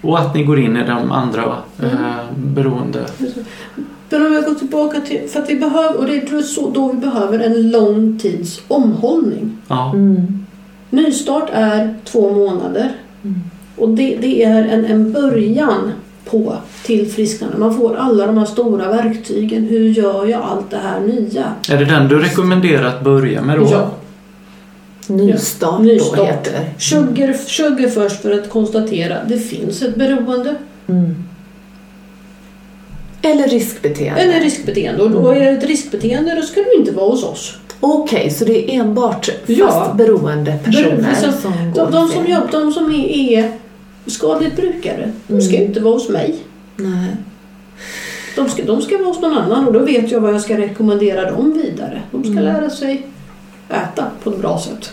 och att ni går in i de andra Mm. eh, beroende. Men om jag går tillbaka till, för att vi behöver, och det är så då vi behöver en lång tids omhållning. Ja. Mm. Nystart är två månader. Mm. Och det, det är en, en början på tillfrisknande. Man får alla de här stora verktygen. Hur gör jag allt det här nya? Är det den du rekommenderar att börja med då? Ja. Nystart, Nystart. då heter det. Sugar, sugar först för att konstatera det finns ett beroende Mm. Eller riskbeteende. eller riskbeteende. Och då är det ett riskbeteende då ska du inte vara hos oss. Okej, så det är enbart fast Ja. beroende personer Så- som går De, de, som, jobb, de som är, är skadligt brukare, de ska Mm. inte vara hos mig. Nej. De ska, de ska vara hos någon annan och då vet jag vad jag ska rekommendera dem vidare. De ska Mm. lära sig äta på ett bra sätt.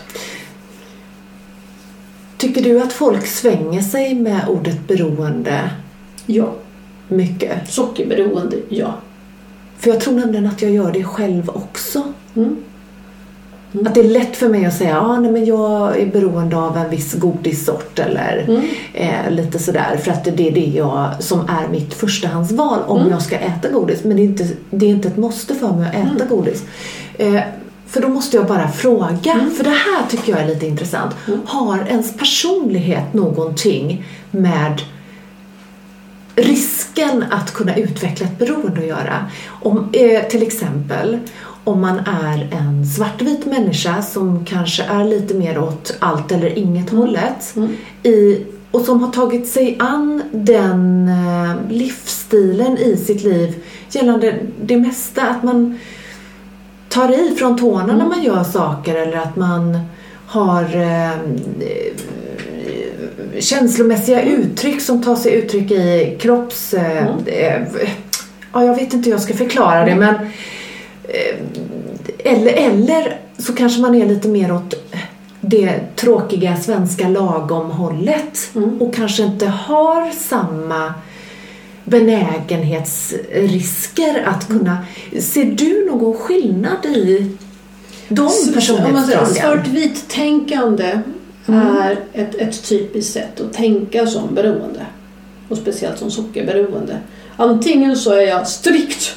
Tycker du att folk svänger sig med ordet beroende Ja. Mycket? Sockerberoende, ja. För jag tror nämligen att jag gör det själv också. Mm. Mm. Att det är lätt för mig att säga ah, nej, men jag är beroende av en viss godissort eller Mm. eh, lite sådär. För att det är det jag, som är mitt förstahandsval om Mm. jag ska äta godis. Men det är, inte, det är inte ett måste för mig att äta Mm. godis. Eh, för då måste jag bara fråga. Mm. För det här tycker jag är lite intressant. Mm. Har ens personlighet någonting med risken att kunna utveckla ett beroende att göra. Om, eh, till exempel om man är en svartvit människa som kanske är lite mer åt allt eller inget hållet Mm. i, och som har tagit sig an den eh, livsstilen i sitt liv gällande det mesta. Att man tar i från tårna när Mm. man gör saker eller att man har eh, känslomässiga uttryck som tar sig uttryck i kropps... Eh, Mm. eh, ja, jag vet inte hur jag ska förklara det men eh, eller, eller så kanske man är lite mer åt det tråkiga svenska lagom-hållet Mm. och kanske inte har samma benägenhetsrisker att kunna... Ser du någon skillnad i de personlighetsdragen? Svartvit tänkande Mm. är ett, ett typiskt sätt att tänka som beroende. Och speciellt som sockerberoende. Antingen så är jag strikt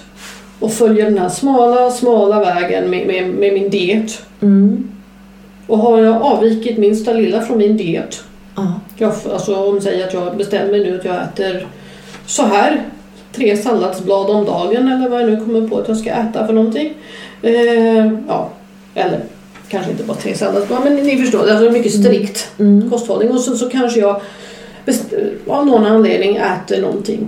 och följer den här smala, smala vägen med, med, med min diet. Mm. Och har jag avvikit minsta lilla från min diet. Ja. Jag, alltså om säger att jag bestämmer nu att jag äter så här. Tre salladsblad om dagen eller vad jag nu kommer på att jag ska äta för någonting. Eh, ja, eller kanske inte bara tre salladsblad men ni förstår. Det är mycket strikt Mm. kosthållning. Och så, så kanske jag av någon anledning äter någonting.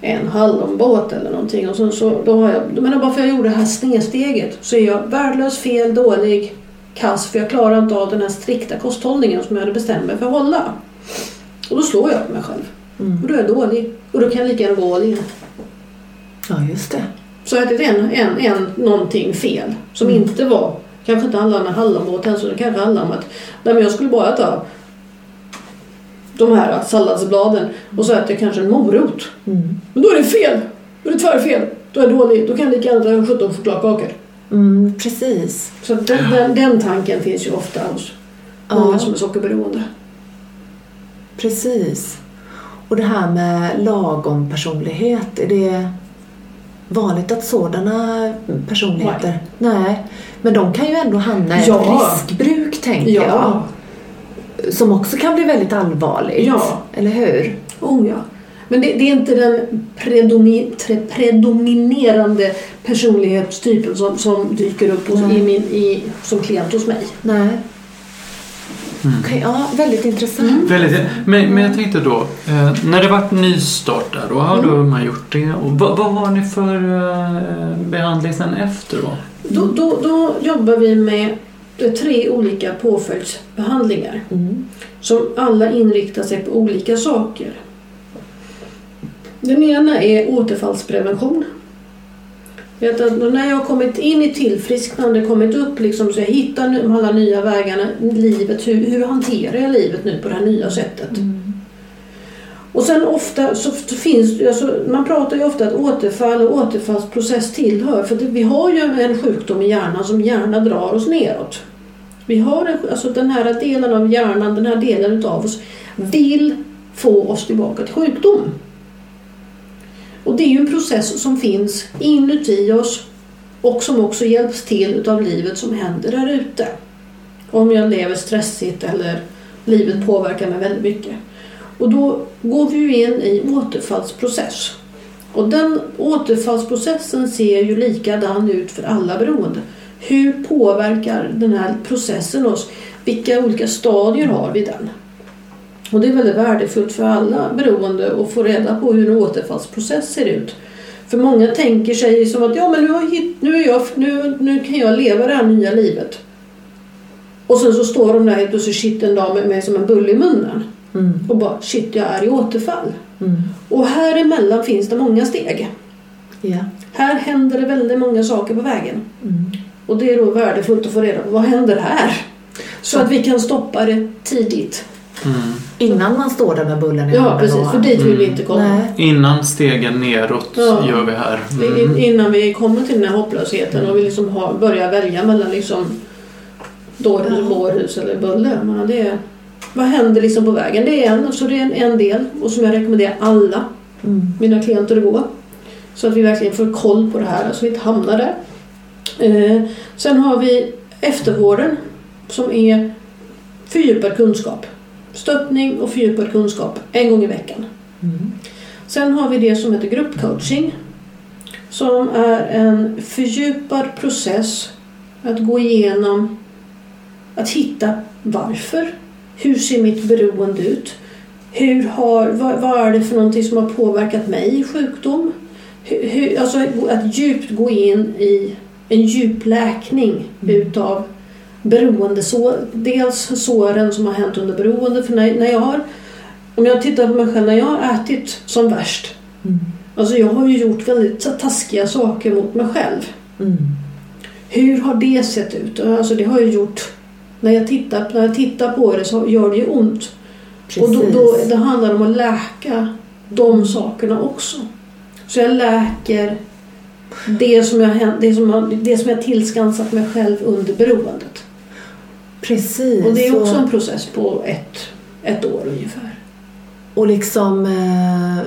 En hallonbåt eller någonting. Och så, så, då har jag, men bara för att jag gjorde det här snedsteget så är jag värdelös, fel, dålig, kass. För jag klarar inte av den här strikta kosthållningen som jag hade bestämt mig för att hålla. Och då slår jag på mig själv. Mm. Och då är jag dålig. Och då kan jag lika gärna gå all in. Ja, just det. Så att det är en, en, en någonting fel som Mm. inte var, kanske inte handlar om en hallonbåt så det kanske handlar om att nej, men jag skulle bara äta de här salladsbladen och så äter jag kanske en morot. Mm. Men då är det fel! Då är det tvärfel. Då är jag dålig. Då kan jag lika gärna äta 17 chokladkakor. Mm, precis. Så den, den, den tanken finns ju ofta hos många Ja. som är sockerberoende. Precis. Och det här med lagom personlighet, är det vanligt att sådana personligheter... Nej. Men de kan ju ändå hamna i Ja. ett riskbruk, tänker Ja. jag. Som också kan bli väldigt allvarligt. Ja. Eller hur? Oh ja. Men det, det är inte den predomi, tre, predominerande personlighetstypen som, som dyker upp hos, Nej. i min, i, som klient hos mig. Nej. Okej, ja, väldigt intressant. Mm. Väldigt, men, men jag tänkte då, eh, när det varit nystart där, då har Mm. man gjort det. Och vad, vad har ni för eh, behandling sen efter då? Då, då, då jobbar vi med eh, tre olika påföljdsbehandlingar Mm. som alla inriktar sig på olika saker. Den ena är återfallsprevention. Vet att när jag har kommit in i tillfrisknande, kommit upp liksom, så jag hittar nu- de alla nya vägarna, livet, hur, hur hanterar jag livet nu på det här nya sättet? Och sen ofta så finns alltså, man pratar ju ofta att återfall och återfallsprocess tillhör, för vi har ju en sjukdom i hjärnan som gärna drar oss neråt. Vi har en, alltså den här delen av hjärnan, den här delen utav oss vill få oss tillbaka till sjukdom. Och det är ju en process som finns inuti oss och som också hjälps till av livet som händer där ute. Om jag lever stressigt eller livet påverkar mig väldigt mycket. Och då går vi ju in i återfallsprocess. Och den återfallsprocessen ser ju likadan ut för alla beroende. Hur påverkar den här processen oss? Vilka olika stadier har vi den? Och det är väldigt värdefullt för alla beroende att få reda på hur en återfallsprocess ser ut. För många tänker sig som att ja, men nu, har nu, är jag, nu, nu kan jag leva det här nya livet. Och sen så står de där helt plötsligt shit en dag med mig som en bulle i munnen. Mm. Och bara shit, jag är i återfall. Mm. Och här emellan finns det många steg. Ja. Här händer det väldigt många saker på vägen. Mm. Och det är då värdefullt att få reda på vad händer här? Så att vi kan stoppa det tidigt. Mm. Innan man står där med bullen i Ja, handen precis. För dit vill vi Mm. inte komma. Nej. Innan stegen neråt Ja. gör vi här. Mm. Innan vi kommer till den här hopplösheten och vi liksom har, börjar välja mellan liksom dårhus, Ja. bårhus eller bulle. Jag menar, det är, vad händer liksom på vägen? Det är en, så det är en, en del och som jag rekommenderar alla Mm. mina klienter att gå. Så att vi verkligen får koll på det här så vi inte hamnar där. Eh, sen har vi eftervården som är fördjupad kunskap. Stöttning och fördjupad kunskap en gång i veckan. Mm. Sen har vi det som heter gruppcoaching. Som är en fördjupad process att gå igenom att hitta varför. Hur ser mitt beroende ut? Hur har, vad, vad är det för någonting som har påverkat mig i sjukdom? Hur, hur, alltså att djupt gå in i en djup läkning utav beroendesår. Dels såren som har hänt under beroende. För när, när jag har, om jag tittar på mig själv, när jag har ätit som värst. Mm. Alltså jag har ju gjort väldigt taskiga saker mot mig själv. Mm. Hur har det sett ut? Alltså det har ju gjort... När jag tittar, när jag tittar på det så gör det ju ont. Och då, Precis. då, det handlar om att läka de sakerna också. Så jag läker det som jag, det som jag, det som jag tillskansat mig själv under beroendet. Precis. Och det är också och- en process på ett, ett år ungefär. Och liksom eh,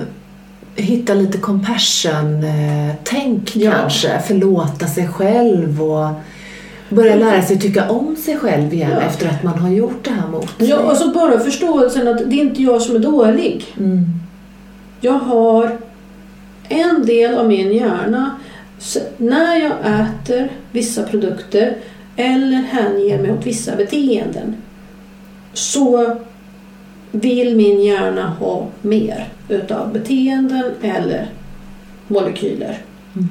hitta lite compassion-tänk Ja. kanske. Förlåta sig själv och börja lära sig tycka om sig själv igen Ja. efter att man har gjort det här mot sig. Ja, alltså bara förståelsen att det är inte jag som är dålig. Mm. Jag har en del av min hjärna när jag äter vissa produkter eller hänger mig åt vissa beteenden så vill min hjärna ha mer utav beteenden eller molekyler. Mm.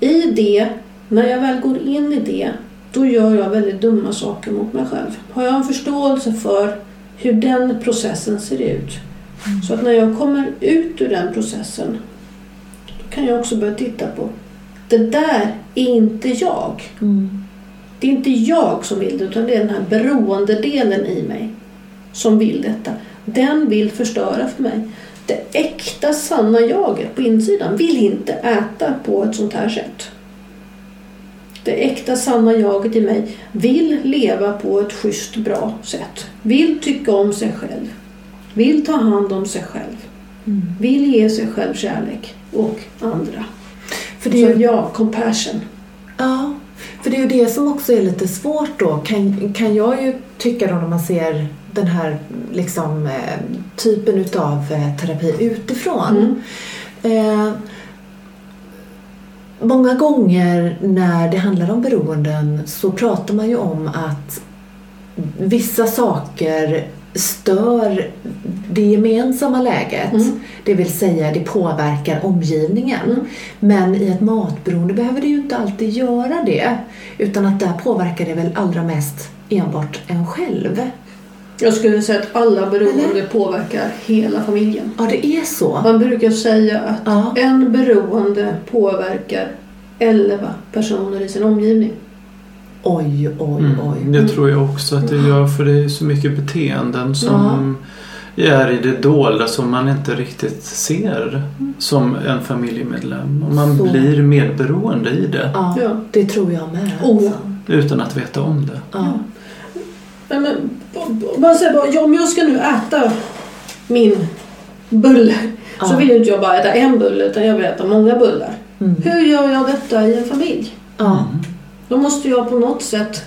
I det, när jag väl går in i det, då gör jag väldigt dumma saker mot mig själv. Har jag en förståelse för hur den processen ser ut så att när jag kommer ut ur den processen då kan jag också börja titta på det där är inte jag. Mm. Det är inte jag som vill det utan det är den här beroendedelen i mig som vill detta. Den vill förstöra för mig. Det äkta sanna jaget på insidan vill inte äta på ett sånt här sätt. Det äkta sanna jaget i mig vill leva på ett schysst bra sätt. Vill tycka om sig själv. Vill ta hand om sig själv. Mm. Vill ge sig själv kärlek och andra. För det är Så ja, compassion. ja, för det är ju det som också är lite svårt då, kan, kan jag ju tycka då när man ser den här liksom, eh, typen utav eh, terapi utifrån. Mm. Eh, många gånger när det handlar om beroenden så pratar man ju om att vissa saker stör det gemensamma läget. Mm. Det vill säga det påverkar omgivningen. Mm. Men i ett matberoende behöver det ju inte alltid göra det. Utan att där påverkar det väl allra mest enbart en själv. Jag skulle säga att alla beroende påverkar hela familjen. Ja, det är så. Man brukar säga att Ja. en beroende påverkar 11 personer i sin omgivning. Oj, oj, Mm, oj. det tror jag också att det gör för det är så mycket beteenden som är i det dolda som man inte riktigt ser som en familjemedlem. Och man Så. blir medberoende i det Ja, Ja. det tror jag med. Oh, alltså. utan att veta om det. Ja. Nej, men, man säger bara, ja, om jag ska nu äta min bulle så Ja. vill ju inte jag bara äta en bulle utan jag vill äta många bullar. Mm. Hur gör jag detta i en familj? ja. Då måste jag på något sätt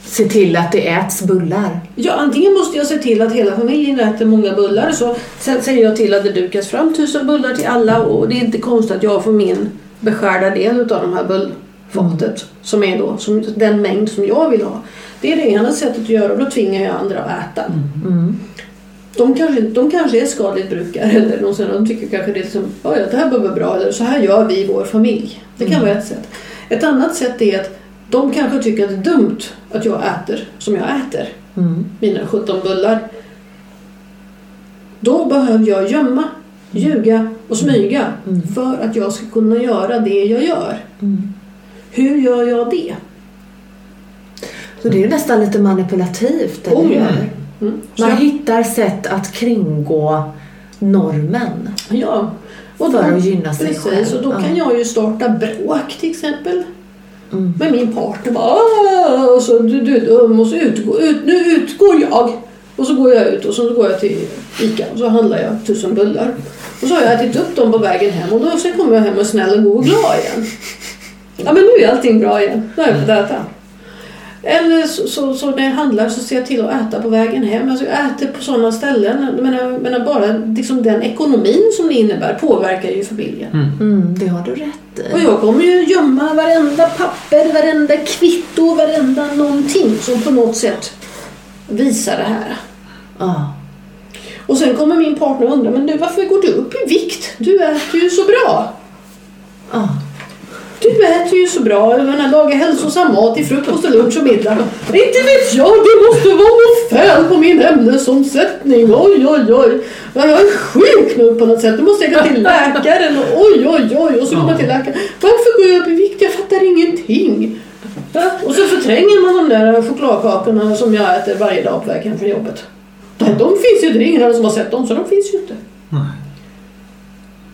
Se till att det äts bullar. Ja, antingen måste jag se till att hela familjen äter många bullar. Så sen säger jag till att det dukas fram tusen bullar till alla och det är inte konstigt att jag får min beskärda del av de här bullfatet. Som är då som den mängd som jag vill ha. Det är det ena sättet att göra och då tvingar jag andra att äta. Mm. De kanske, de kanske är skadligt brukare eller någon de tycker kanske det är liksom, "Ja, ja, det här vara bra eller så här gör vi i vår familj. Det kan vara ett sätt. Ett annat sätt är att de kanske tycker att det är dumt att jag äter som jag äter Mm. mina 17 bullar. Då behöver jag gömma, ljuga och smyga Mm. för att jag ska kunna göra det jag gör. Mm. Hur gör jag det? Så det är nästan lite manipulativt, eller Oh, hur? ja. Mm. Man jag- hittar sätt att kringgå normen ja. Och för att gynna sig precis, själv. och då kan jag ju starta bråk till exempel. Mm. Med min partner. Bara, och så, du, du och så utgår, ut, nu utgår jag. Och så går jag ut och så går jag till Ica och så handlar jag tusen bullar. Och så har jag ätit upp dem på vägen hem och då sen kommer jag hem och är snäll och god och glad igen. Ja men nu är allting bra igen. Nu har jag fått äta. Eller så, så, så när jag handlar så ser jag till att äta på vägen hem. Alltså jag äter på sådana ställen. Menar, menar bara liksom den ekonomin som det innebär påverkar ju familjen. Mm, det har du rätt i. Och jag kommer ju gömma varenda papper, varenda kvitto, varenda någonting som på något sätt visar det här. Ja. Och sen kommer min partner och undrar, men du varför går du upp i vikt? Du äter ju så bra. Ja. Du äter ju så bra. Jag menar, lagar hälsosam mat till frukost och lunch och middag. Inte vet jag, det måste vara något fel på min ämnesomsättning. Oj, oj, oj. Ja, Jag är sjuk nu på något sätt. Nu måste jag gå till läkaren. Oj, oj, oj. Och så går man till läkaren. Varför går jag upp i vikt? Jag fattar ingenting. Och så förtränger man de där chokladkakorna som jag äter varje dag på väg hem från jobbet. De, de finns ju inte. Det är ingen annan som har sett dem, så de finns ju inte. Nej.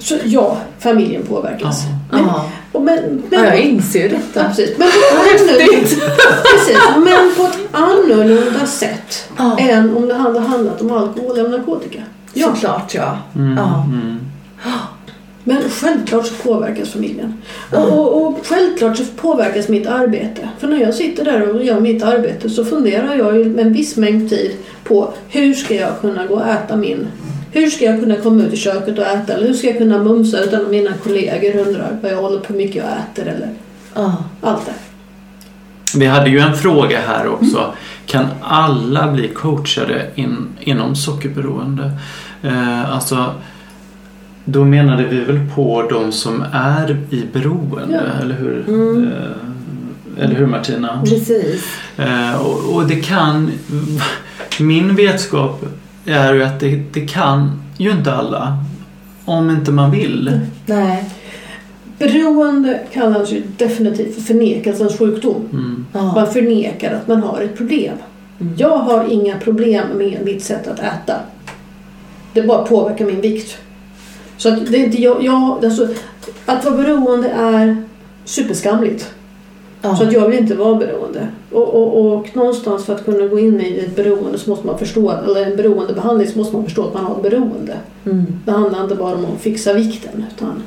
Så ja, familjen påverkas. Ja. Men, Ja. och men, men, jag inser ju Ja, detta. precis. Men på, ett *laughs* annorlunda, precis, men på ett annorlunda sätt än om det hade handlat om alkohol eller narkotika. Ja, Såklart, ja. Mm, Ja. mm. men självklart så påverkas familjen. Och, och, och självklart så påverkas mitt arbete. För när jag sitter där och gör mitt arbete så funderar jag ju med en viss mängd tid på hur ska jag kunna gå och äta min hur ska jag kunna komma ut i köket och äta? Eller hur ska jag kunna mumsa utan att mina kollegor undrar vad jag håller på mycket jag äter? Eller Ja. allt det. Vi hade ju en fråga här också. Kan alla bli coachade in, inom sockerberoende? Eh, alltså, då menade vi väl på de som är i beroende, Ja. eller hur? Mm. Eh, eller hur Martina? Precis. Eh, och, och det kan... Min vetskap är ju att det, det kan ju inte alla. Om inte man vill. Nej. Beroende kallas ju definitivt för förnekelsens sjukdom. Mm. Man förnekar att man har ett problem. Mm. Jag har inga problem med mitt sätt att äta. Det bara påverkar min vikt. Så att det är inte jag, jag alltså, att vara beroende är superskamligt. Ja. Så att jag vill inte vara beroende. Och, och, och någonstans för att kunna gå in i ett beroende så måste man förstå, eller en beroendebehandling så måste man förstå att man har ett beroende. Mm. Det handlar inte bara om att fixa vikten. Utan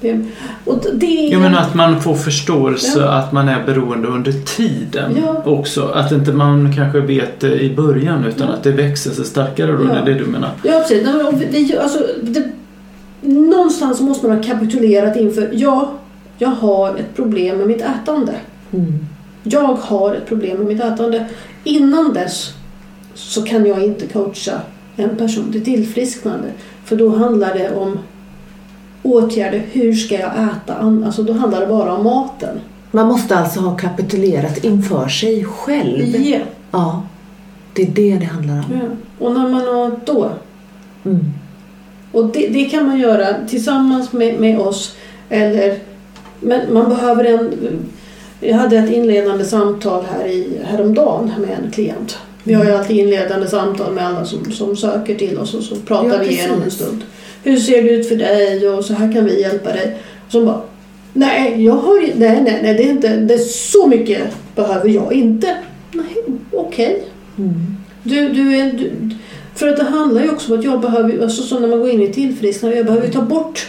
det, och det är... Jo men att man får förståelse Ja. att man är beroende under tiden Ja. också. Att inte man kanske vet det i början utan Ja. att det växer sig starkare då, Ja. det är det du menar? Ja, precis. Det, alltså, det, någonstans måste man ha kapitulerat inför, ja, jag har ett problem med mitt ätande. Mm. Jag har ett problem med mitt ätande. Innan dess så kan jag inte coacha en person till tillfrisknande. För då handlar det om åtgärder. Hur ska jag äta? Alltså då handlar det bara om maten. Man måste alltså ha kapitulerat inför sig själv. Ja. Ja. Det är det det handlar om. Ja. Och när man har då Mm. Och det, det kan man göra tillsammans med, med oss. Eller, men man behöver en... Jag hade ett inledande samtal här i, häromdagen med en klient. Vi har ju alltid inledande samtal med alla som, som söker till oss och så pratar Ja, vi igenom en stund. Hur ser det ut för dig och så här kan vi hjälpa dig. Och så bara, nej, jag har nej, nej, nej, det är inte, det är så mycket behöver jag inte. Nej, okej. Mm. Du, du är, du, för att det handlar ju också om att jag behöver, alltså så när man går in i tillfrisknande, jag behöver ta bort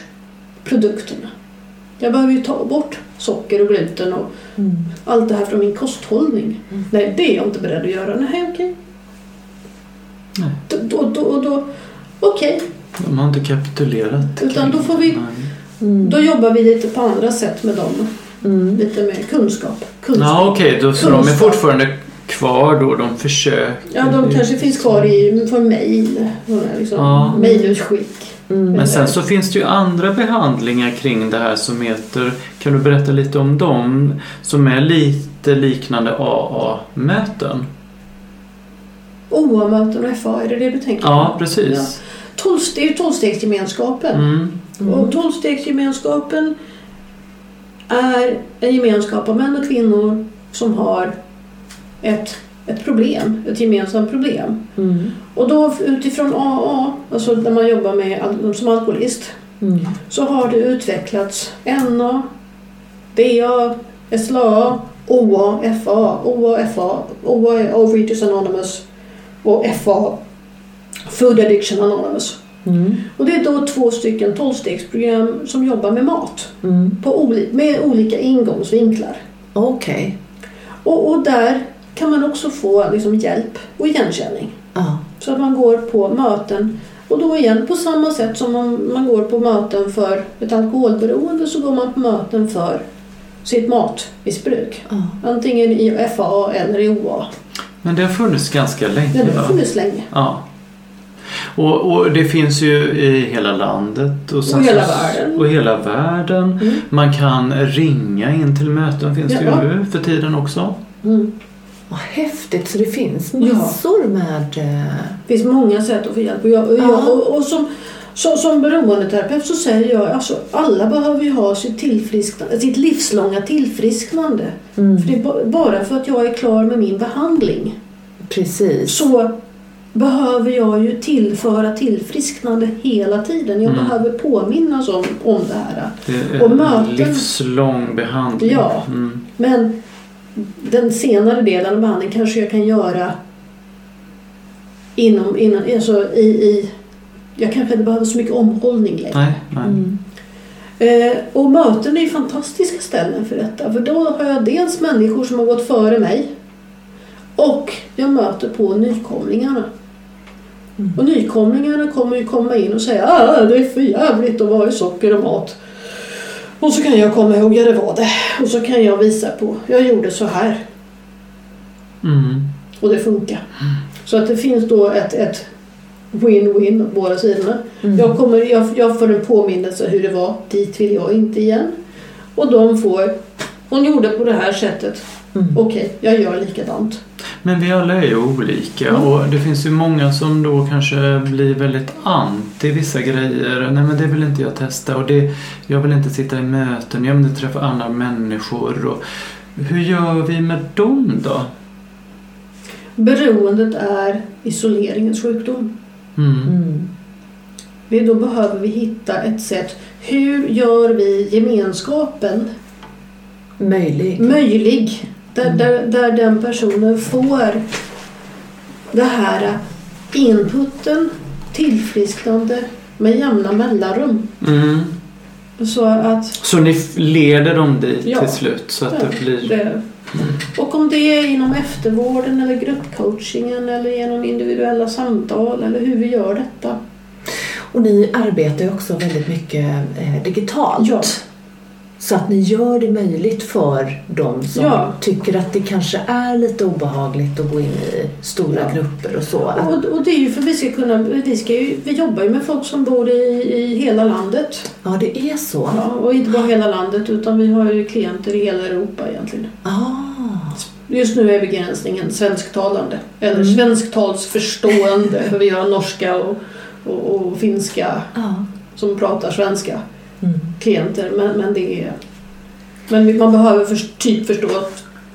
produkterna. Jag behöver ju ta bort socker och gluten och Mm. allt det här från min kosthållning. Mm. Nej, det är jag inte beredd att göra. Nej, okej. Nej. Då, då, då, då, okej. De har inte kapitulerat. Utan då får vi-. Mm. Då jobbar vi lite på andra sätt med dem. Mm. Lite med kunskap. kunskap. Ja okej, då- så de är Kunskap. fortfarande kvar då, de försöker. Ja, de kanske finns kvar i för mejl. Liksom, Ja. Mejlutskick. Mm. Men sen så finns det ju andra behandlingar kring det här som heter, kan du berätta lite om dem? Som är lite liknande AA-möten. OA-möten och FA, är det det du tänker på? Ja, precis. Tolv, det är ju tolvstegsgemenskapen. Mm. Mm. Och tolvstegsgemenskapen är en gemenskap av män och kvinnor som har ett, ett problem, ett gemensamt problem. Mm. Och då utifrån AA, alltså när man jobbar med som alkoholist, Mm. så har det utvecklats NA, DA, SLA, OA, FA, OA, FA, OA är Overeaters Anonymous och FA, Food Addiction Anonymous. Mm. Och det är då två stycken tolvstegsprogram som jobbar med mat Mm. på med olika ingångsvinklar. Okej. Och, och där kan man också få liksom, hjälp och igenkänning. Ja. Så att man går på möten och då igen på samma sätt som man, man går på möten för ett alkoholberoende så går man på möten för sitt matmissbruk. Ja. Antingen i FA eller i OA. Men det har funnits ganska länge Det har funnits länge. Ja. Och, och det finns ju i hela landet. Och, Och hela så- världen. Och hela världen. Mm. Man kan ringa in till möten finns det Ja. ju nu för tiden också. Mm. Vad häftigt. Så det finns Ja. massor med... eh, Det finns många sätt att få hjälp. Och, jag, och, jag, Ja. och, och som, som, som beroendeterapeut så säger jag alltså alla behöver ju ha sitt, tillfrisknande, sitt livslånga tillfrisknande. Mm. För det är ba- bara för att jag är klar med min behandling Precis. så behöver jag ju tillföra tillfrisknande hela tiden. Jag Mm. behöver påminnas om, om det här. Det är Och en möten. livslång behandling. Ja. Mm. Men den senare delen av behandlingen kanske jag kan göra inom, inom alltså i, i jag kanske inte behöver så mycket omhållning längre. Nej, nej. Mm. Eh, och möten är ju fantastiska ställen för detta. För då har jag dels människor som har gått före mig och jag möter på nykomlingarna. Mm. Och nykomlingarna kommer ju komma in och säga att det är för jävligt att vara i socker och mat. Och så kan jag komma ihåg, ja det var det. Och så kan jag visa på, jag gjorde så här Mm. och det funkar. Så att det finns då ett, ett win-win på båda sidorna. Mm. Jag, kommer, jag, jag får en påminnelse hur det var. Dit vill jag inte igen. Och de får, hon gjorde på det här sättet. Okej, jag gör likadant. Men vi alla är ju olika Mm. och det finns ju många som då kanske blir väldigt anti vissa grejer. Nej men det vill inte jag testa och det, jag vill inte sitta i möten, jag vill inte träffa andra människor. Och, hur gör vi med dem då? Beroendet är isoleringens sjukdom. Mm. Mm. Vi- Då behöver vi hitta ett sätt. Hur gör vi gemenskapen Möjlig. möjlig? Där, Mm. där, där den personen får det här inputen, tillfrisknande med jämna mellanrum. Mm. Så att Så ni leder dem dit Ja. till slut så att det blir... det, och om det är inom eftervården eller gruppcoachingen eller genom individuella samtal eller hur vi gör detta. Och ni arbetar ju också väldigt mycket eh, digitalt. Ja. Så att ni gör det möjligt för de som Ja. tycker att det kanske är lite obehagligt att gå in i stora Ja. grupper och så. Och, och det är ju för vi ska kunna, vi, ska ju, vi jobbar ju med folk som bor i, i hela landet. ja, det är så. Ja, och inte bara hela landet utan vi har ju klienter i hela Europa egentligen. Ah. Just nu är begränsningen svensktalande. Eller Mm. svensktalsförstående. för vi har norska och, och, och finska Ja. som pratar svenska Mm. klienter. Men, men det är... Men man behöver för, typ förstå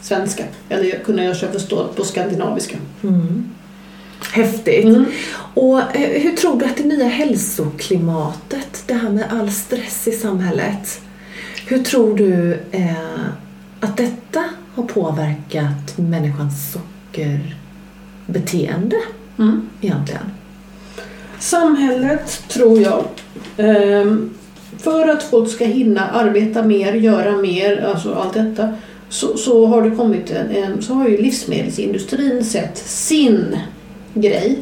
svenska. Eller kunna göra sig förstådd på skandinaviska. Mm. Häftigt. Mm. Och eh, hur tror du att det nya hälsoklimatet, det här med all stress i samhället, hur tror du eh, att detta har påverkat människans sockerbeteende Mm. egentligen? Samhället, tror jag, ehm, för att folk ska hinna arbeta mer, göra mer, alltså allt detta, så, så har det kommit en, en, så har ju livsmedelsindustrin sett sin grej.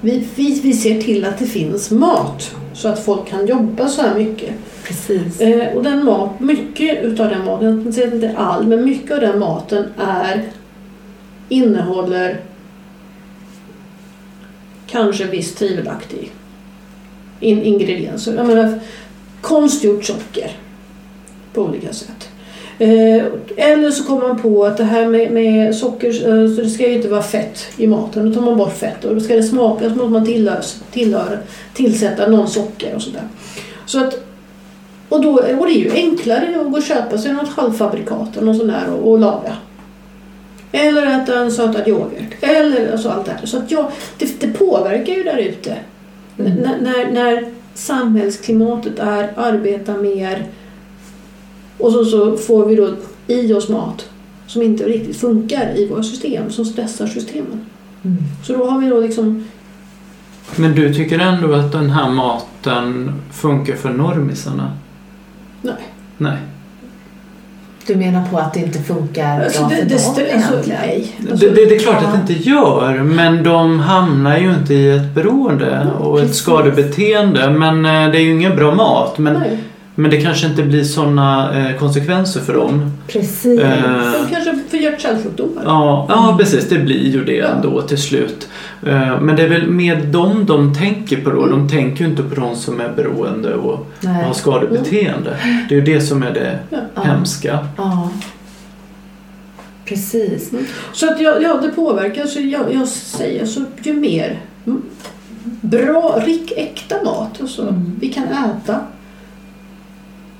Vi, vi, vi ser till att det finns mat så att folk kan jobba så här mycket. Precis. Eh, och den mat, mycket utav den maten, jag säger inte all, men mycket av den maten är innehåller kanske viss tvivelaktig in, ingredienser. Jag menar konstgjort socker på olika sätt. Eh, eller så kommer man på att det här med, med socker, eh, så det ska ju inte vara fett i maten. Då tar man bort fett och då ska det smaka så måste man tillhör, tillhör, tillsätta någon socker och sådär. Så att och, då, och det är ju enklare att gå och köpa sig något halvfabrikat eller något sånt där och, och laga. Eller äta en sötad yoghurt. Eller alltså allt det här. Så att ja, det, det påverkar ju där ute. Mm. N- När, när samhällsklimatet är arbeta mer och så, så får vi då i oss mat som inte riktigt funkar i våra system, som stressar systemen. Mm. Så då har vi då liksom, Men du tycker ändå att den här maten funkar för normisarna? nej. Nej. Du menar på att det inte funkar Alltså, bra det, för det, dem alltså, egentligen? nej. Alltså, det, det, det är klart ja. att det inte gör, men de hamnar ju inte i ett beroende och ett precis. skadebeteende. Men eh, det är ju ingen bra mat. Men, nej. men det kanske inte blir sådana eh, konsekvenser för dem. Precis. Eh, Får hjärt-kärlsjukdomar. Ja, ja, precis. Det blir ju det ändå till slut. Eh, Men det är väl mer dem de tänker på då. De tänker ju inte på de som är beroende och Nej. har skadebeteende. Det är ju det som är det Ja. hemska. Ja. Precis. Så att ja, ja, det påverkar. Så jag, jag säger så ju mer mm, bra, rik, äkta mat alltså, Mm. vi kan äta.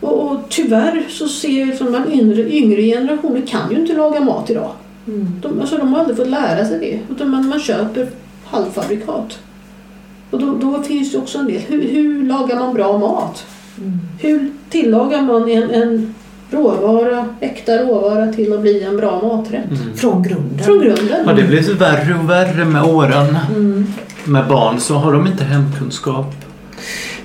Och, och tyvärr så ser jag som man yngre, yngre generationer kan ju inte laga mat idag. Mm. De, alltså, de har aldrig fått lära sig det. Utan man, man köper halvfabrikat. Och då, då finns det också en del. Hur, hur lagar man bra mat? Mm. Hur tillagar man en, en råvara, äkta råvara till att bli en bra maträtt? Mm. Från grunden. Från grunden. Ja, det blir så värre och värre med åren. Mm. Med barn så har de inte hemkunskap.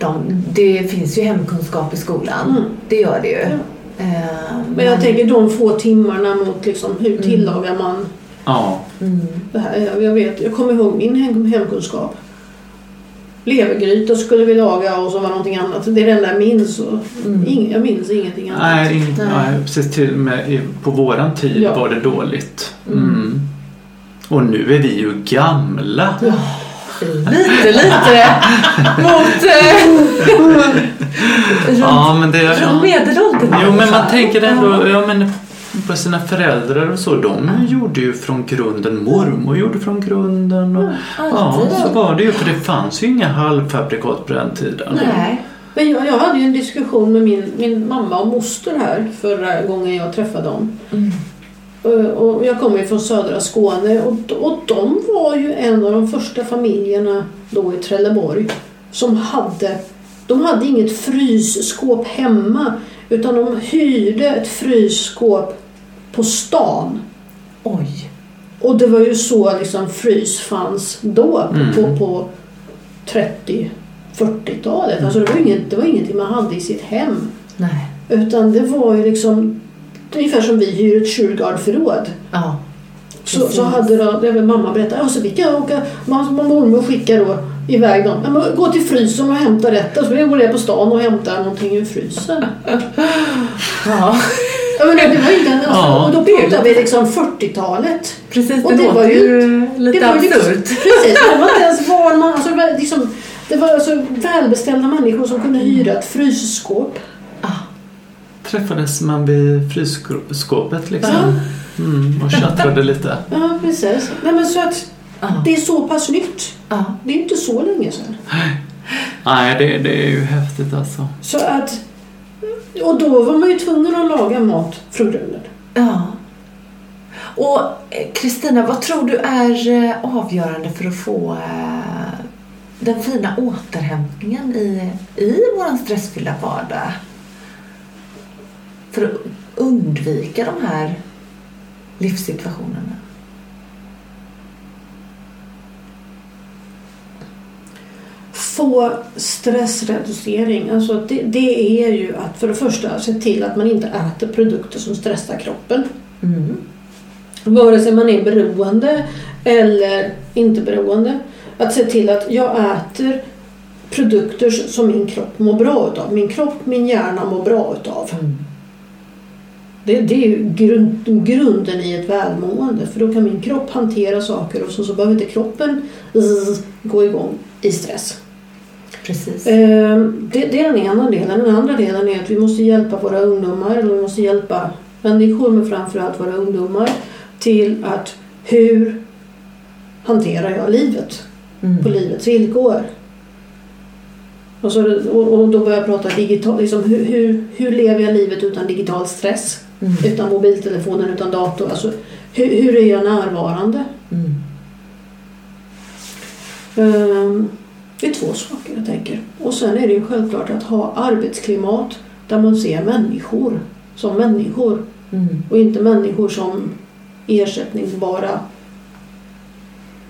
De, det finns ju hemkunskap i skolan. Mm. Det gör det ju. Ja. Eh, Men jag tänker de få timmarna mot liksom, hur Mm. tillagar man Ja. Mm. det här. Jag, vet, jag kommer ihåg min hem, hemkunskap. Levergryta skulle vi laga och så var någonting annat. Det är det enda jag minns. Och Mm. ing, jag minns ingenting annat. Nej, ing- Nej. nej, precis till med på våran tid Ja. var det dåligt. Mm. Mm. Och nu är vi ju gamla. Lite, lite mot eh, *laughs* Ja, men det... från Ja. medelåldern. Jo, men man tänker ändå... Ja, men på sina föräldrar och så. De gjorde ju från grunden. Mormor gjorde från grunden. Och, ja, alltid. så var det ju. För det fanns ju inga halvfabrikat på den tiden. Nej. Men jag, jag hade ju en diskussion med min, min mamma och moster här förra gången jag träffade dem. Mm. Eh, Och jag kommer ju från södra Skåne och, och de var ju en av de första familjerna då i Trelleborg som hade, de hade inget frysskåp hemma utan de hyrde ett frysskåp på stan. Oj. Och det var ju så liksom frys fanns då på, Mm. på, på 30-40-talet. Alltså det var, inget, det var ingenting man hade i sitt hem. Nej. Utan det var ju liksom ungefär som vi hyr ett Shurgard-förråd. Ja. Så, så hade då, det var mamma berättade, alltså vi kan åka, mamma mormor skickar då iväg dem. Ja, men gå till frysen och hämta detta. Så går ner på stan och hämtar någonting ur frysen. *laughs* Ja. Ja, men det var inte en, alltså, Ja, och då det pratar vi liksom 40-talet. Precis, Och det, det var låter ju lite det var ju liksom- absurt. *laughs* Precis, det var inte ens var man, alltså, det var liksom, det var alltså välbeställda människor som kunde hyra ett frysskåp. Träffades man vid frysskåpet liksom. Ja. Mm, och tjattrade lite. Ja, precis. Nej, men så att Ja. det är så pass nytt. Ja. Det är inte så länge sedan. Nej, det, det är ju häftigt alltså. Så att, och då var man ju tvungen att laga mat från grunden. Ja. Och eh, Kristina, vad tror du är eh, avgörande för att få eh, den fina återhämtningen i, i vår stressfyllda vardag? För att undvika de här livssituationerna. Få stressreducering. Alltså det, det är ju att för det första se till att man inte äter produkter som stressar kroppen. Mm. Vare sig man är beroende eller inte beroende. Att se till att jag äter produkter som min kropp mår bra utav. Min kropp, min hjärna mår bra utav. Mm. Det, det är grund, grunden i ett välmående. För då kan min kropp hantera saker och så, så behöver inte kroppen zzz, gå igång i stress. Precis. Eh, det, det är den ena delen. Den andra delen är att vi måste hjälpa våra ungdomar, eller vi måste hjälpa människor, men framförallt våra ungdomar, till att hur hanterar jag livet Mm. på livets villkor? Och, så, och, och då börjar jag prata digital, liksom, hur, hur, hur lever jag livet utan digital stress? Mm. Utan mobiltelefonen, utan dator. Alltså, hur, hur är jag närvarande? Mm. Ehm, Det är två saker jag tänker. Och sen är det ju självklart att ha arbetsklimat där man ser människor som människor Mm. och inte människor som ersättningsbara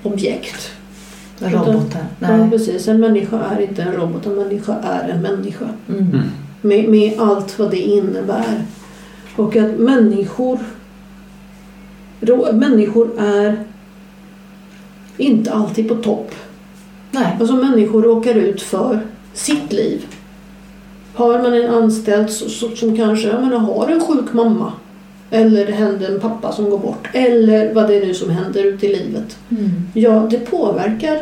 objekt. Robotar. Ja, Nej. precis. En människa är inte en robot, en människa är en människa. Mm. Mm. Med, med allt vad det innebär. Och att människor människor är inte alltid på topp. Nej. Alltså människor råkar ut för sitt liv. Har man en anställd som kanske jag menar, har en sjuk mamma eller det händer en pappa som går bort eller vad det är nu som händer ute i livet. Mm. Ja, det påverkar.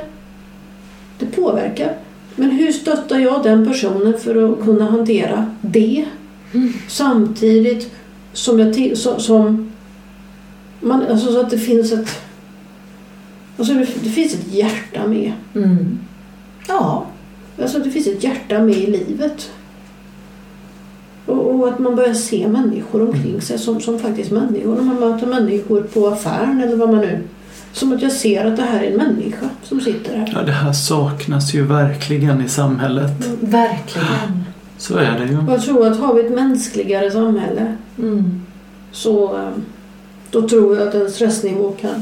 Det påverkar. Men hur stöttar jag den personen för att kunna hantera det? Mm. Samtidigt som jag till, så, som man, alltså så att det finns ett alltså det, det finns ett hjärta med. Mm. Ja. Alltså det finns ett hjärta med i livet. Och, och att man börjar se människor omkring sig som, som faktiskt människor. När man möter människor på affären eller vad man nu... Som att jag ser att det här är en människa som sitter här. Ja, det här saknas ju verkligen i samhället. Verkligen. Så är det ju. Jag tror att har vi ett mänskligare samhälle Mm. så eh, då tror jag att en stressnivå kan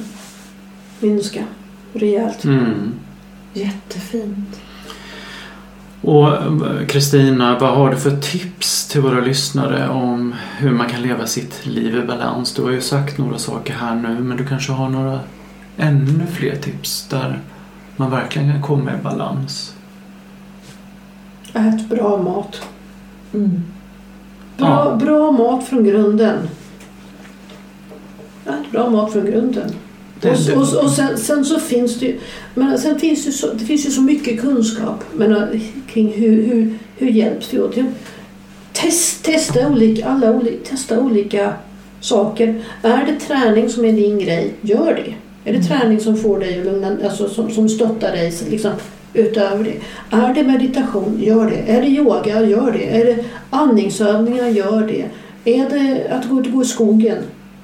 minska rejält. Mm. Jättefint. Och eh, Kristina, vad har du för tips till våra lyssnare om hur man kan leva sitt liv i balans? Du har ju sagt några saker här nu, men du kanske har några ännu fler tips där man verkligen kan komma i balans? Ät bra mat. Mm. Bra, Ja. bra mat från grunden. Ät bra mat från grunden. Och, och, och sen, sen så finns det ju, men sen finns det, så, det finns ju så mycket kunskap men, kring hur, hur, hur hjälps vi åt. Test, testa olika, alla olika, testa olika saker. Är det träning som är din grej, gör det. Är det träning som får dig att lugna, alltså som, som stöttar dig liksom, utöver det. Är det meditation, gör det. Är det yoga, gör det. Är det andningsövningar, gör det. Är det att gå ut och gå i skogen,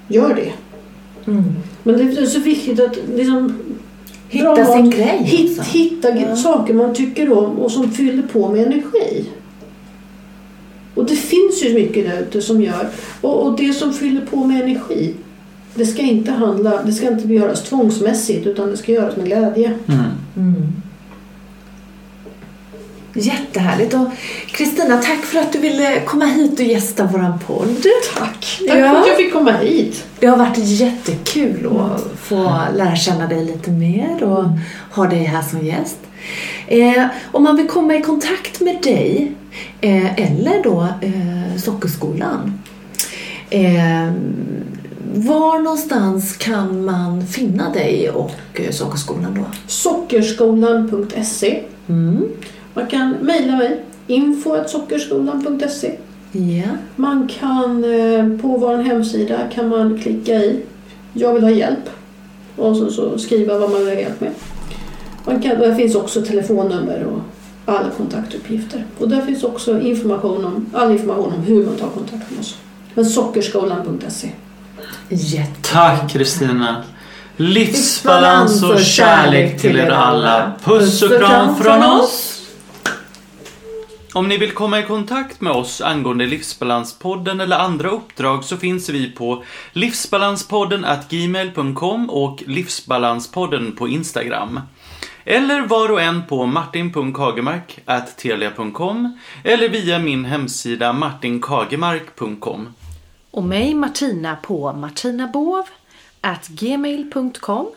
gör det. Mm. Men det är så viktigt att liksom Hitta bra sin grej. Hit, också. hitta Ja. saker man tycker om och som fyller på med energi. Och det finns ju mycket där ute som gör. Och, och det som fyller på med energi, det ska inte handla, det ska inte göras tvångsmässigt utan det ska göras med glädje. Mm. Mm. Jättehärligt. Kristina, tack för att du ville komma hit och gästa våran podd. Tack! Tack Ja. för att jag fick komma hit. Det har varit jättekul att få lära känna dig lite mer och ha dig här som gäst. Eh, om man vill komma i kontakt med dig eh, eller då eh, Sockerskolan. Eh, var någonstans kan man finna dig och eh, Sockerskolan då? Sockerskolan.se Mm. Man kan mejla mig, info.sockerskolan.se Ja. Man kan eh, på vår hemsida kan man klicka i Jag vill ha hjälp och så, så skriva vad man vill ha hjälp med. Man kan, där finns också telefonnummer och alla kontaktuppgifter. Och där finns också information om, all information om hur man tar kontakt med oss. Men sockerskolan.se. Jätte. Tack Kristina. Livsbalans och kärlek till er alla. Puss och kram från oss. Om ni vill komma i kontakt med oss angående Livsbalanspodden eller andra uppdrag så finns vi på livsbalanspodden gmail.com och Livsbalanspodden på Instagram. Eller var och en på martin.kagemark telia.com eller via min hemsida martinkagemark.com. Och mig Martina på martinabov gmail.com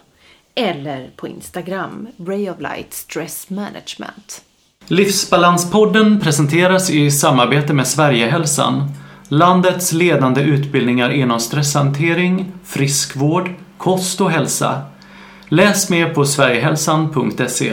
eller på Instagram Ray of Light Stress Management. Livsbalanspodden presenteras i samarbete med Sverigehälsan, landets ledande utbildningar inom stresshantering, friskvård, kost och hälsa. Läs mer på sverigehalsan.se.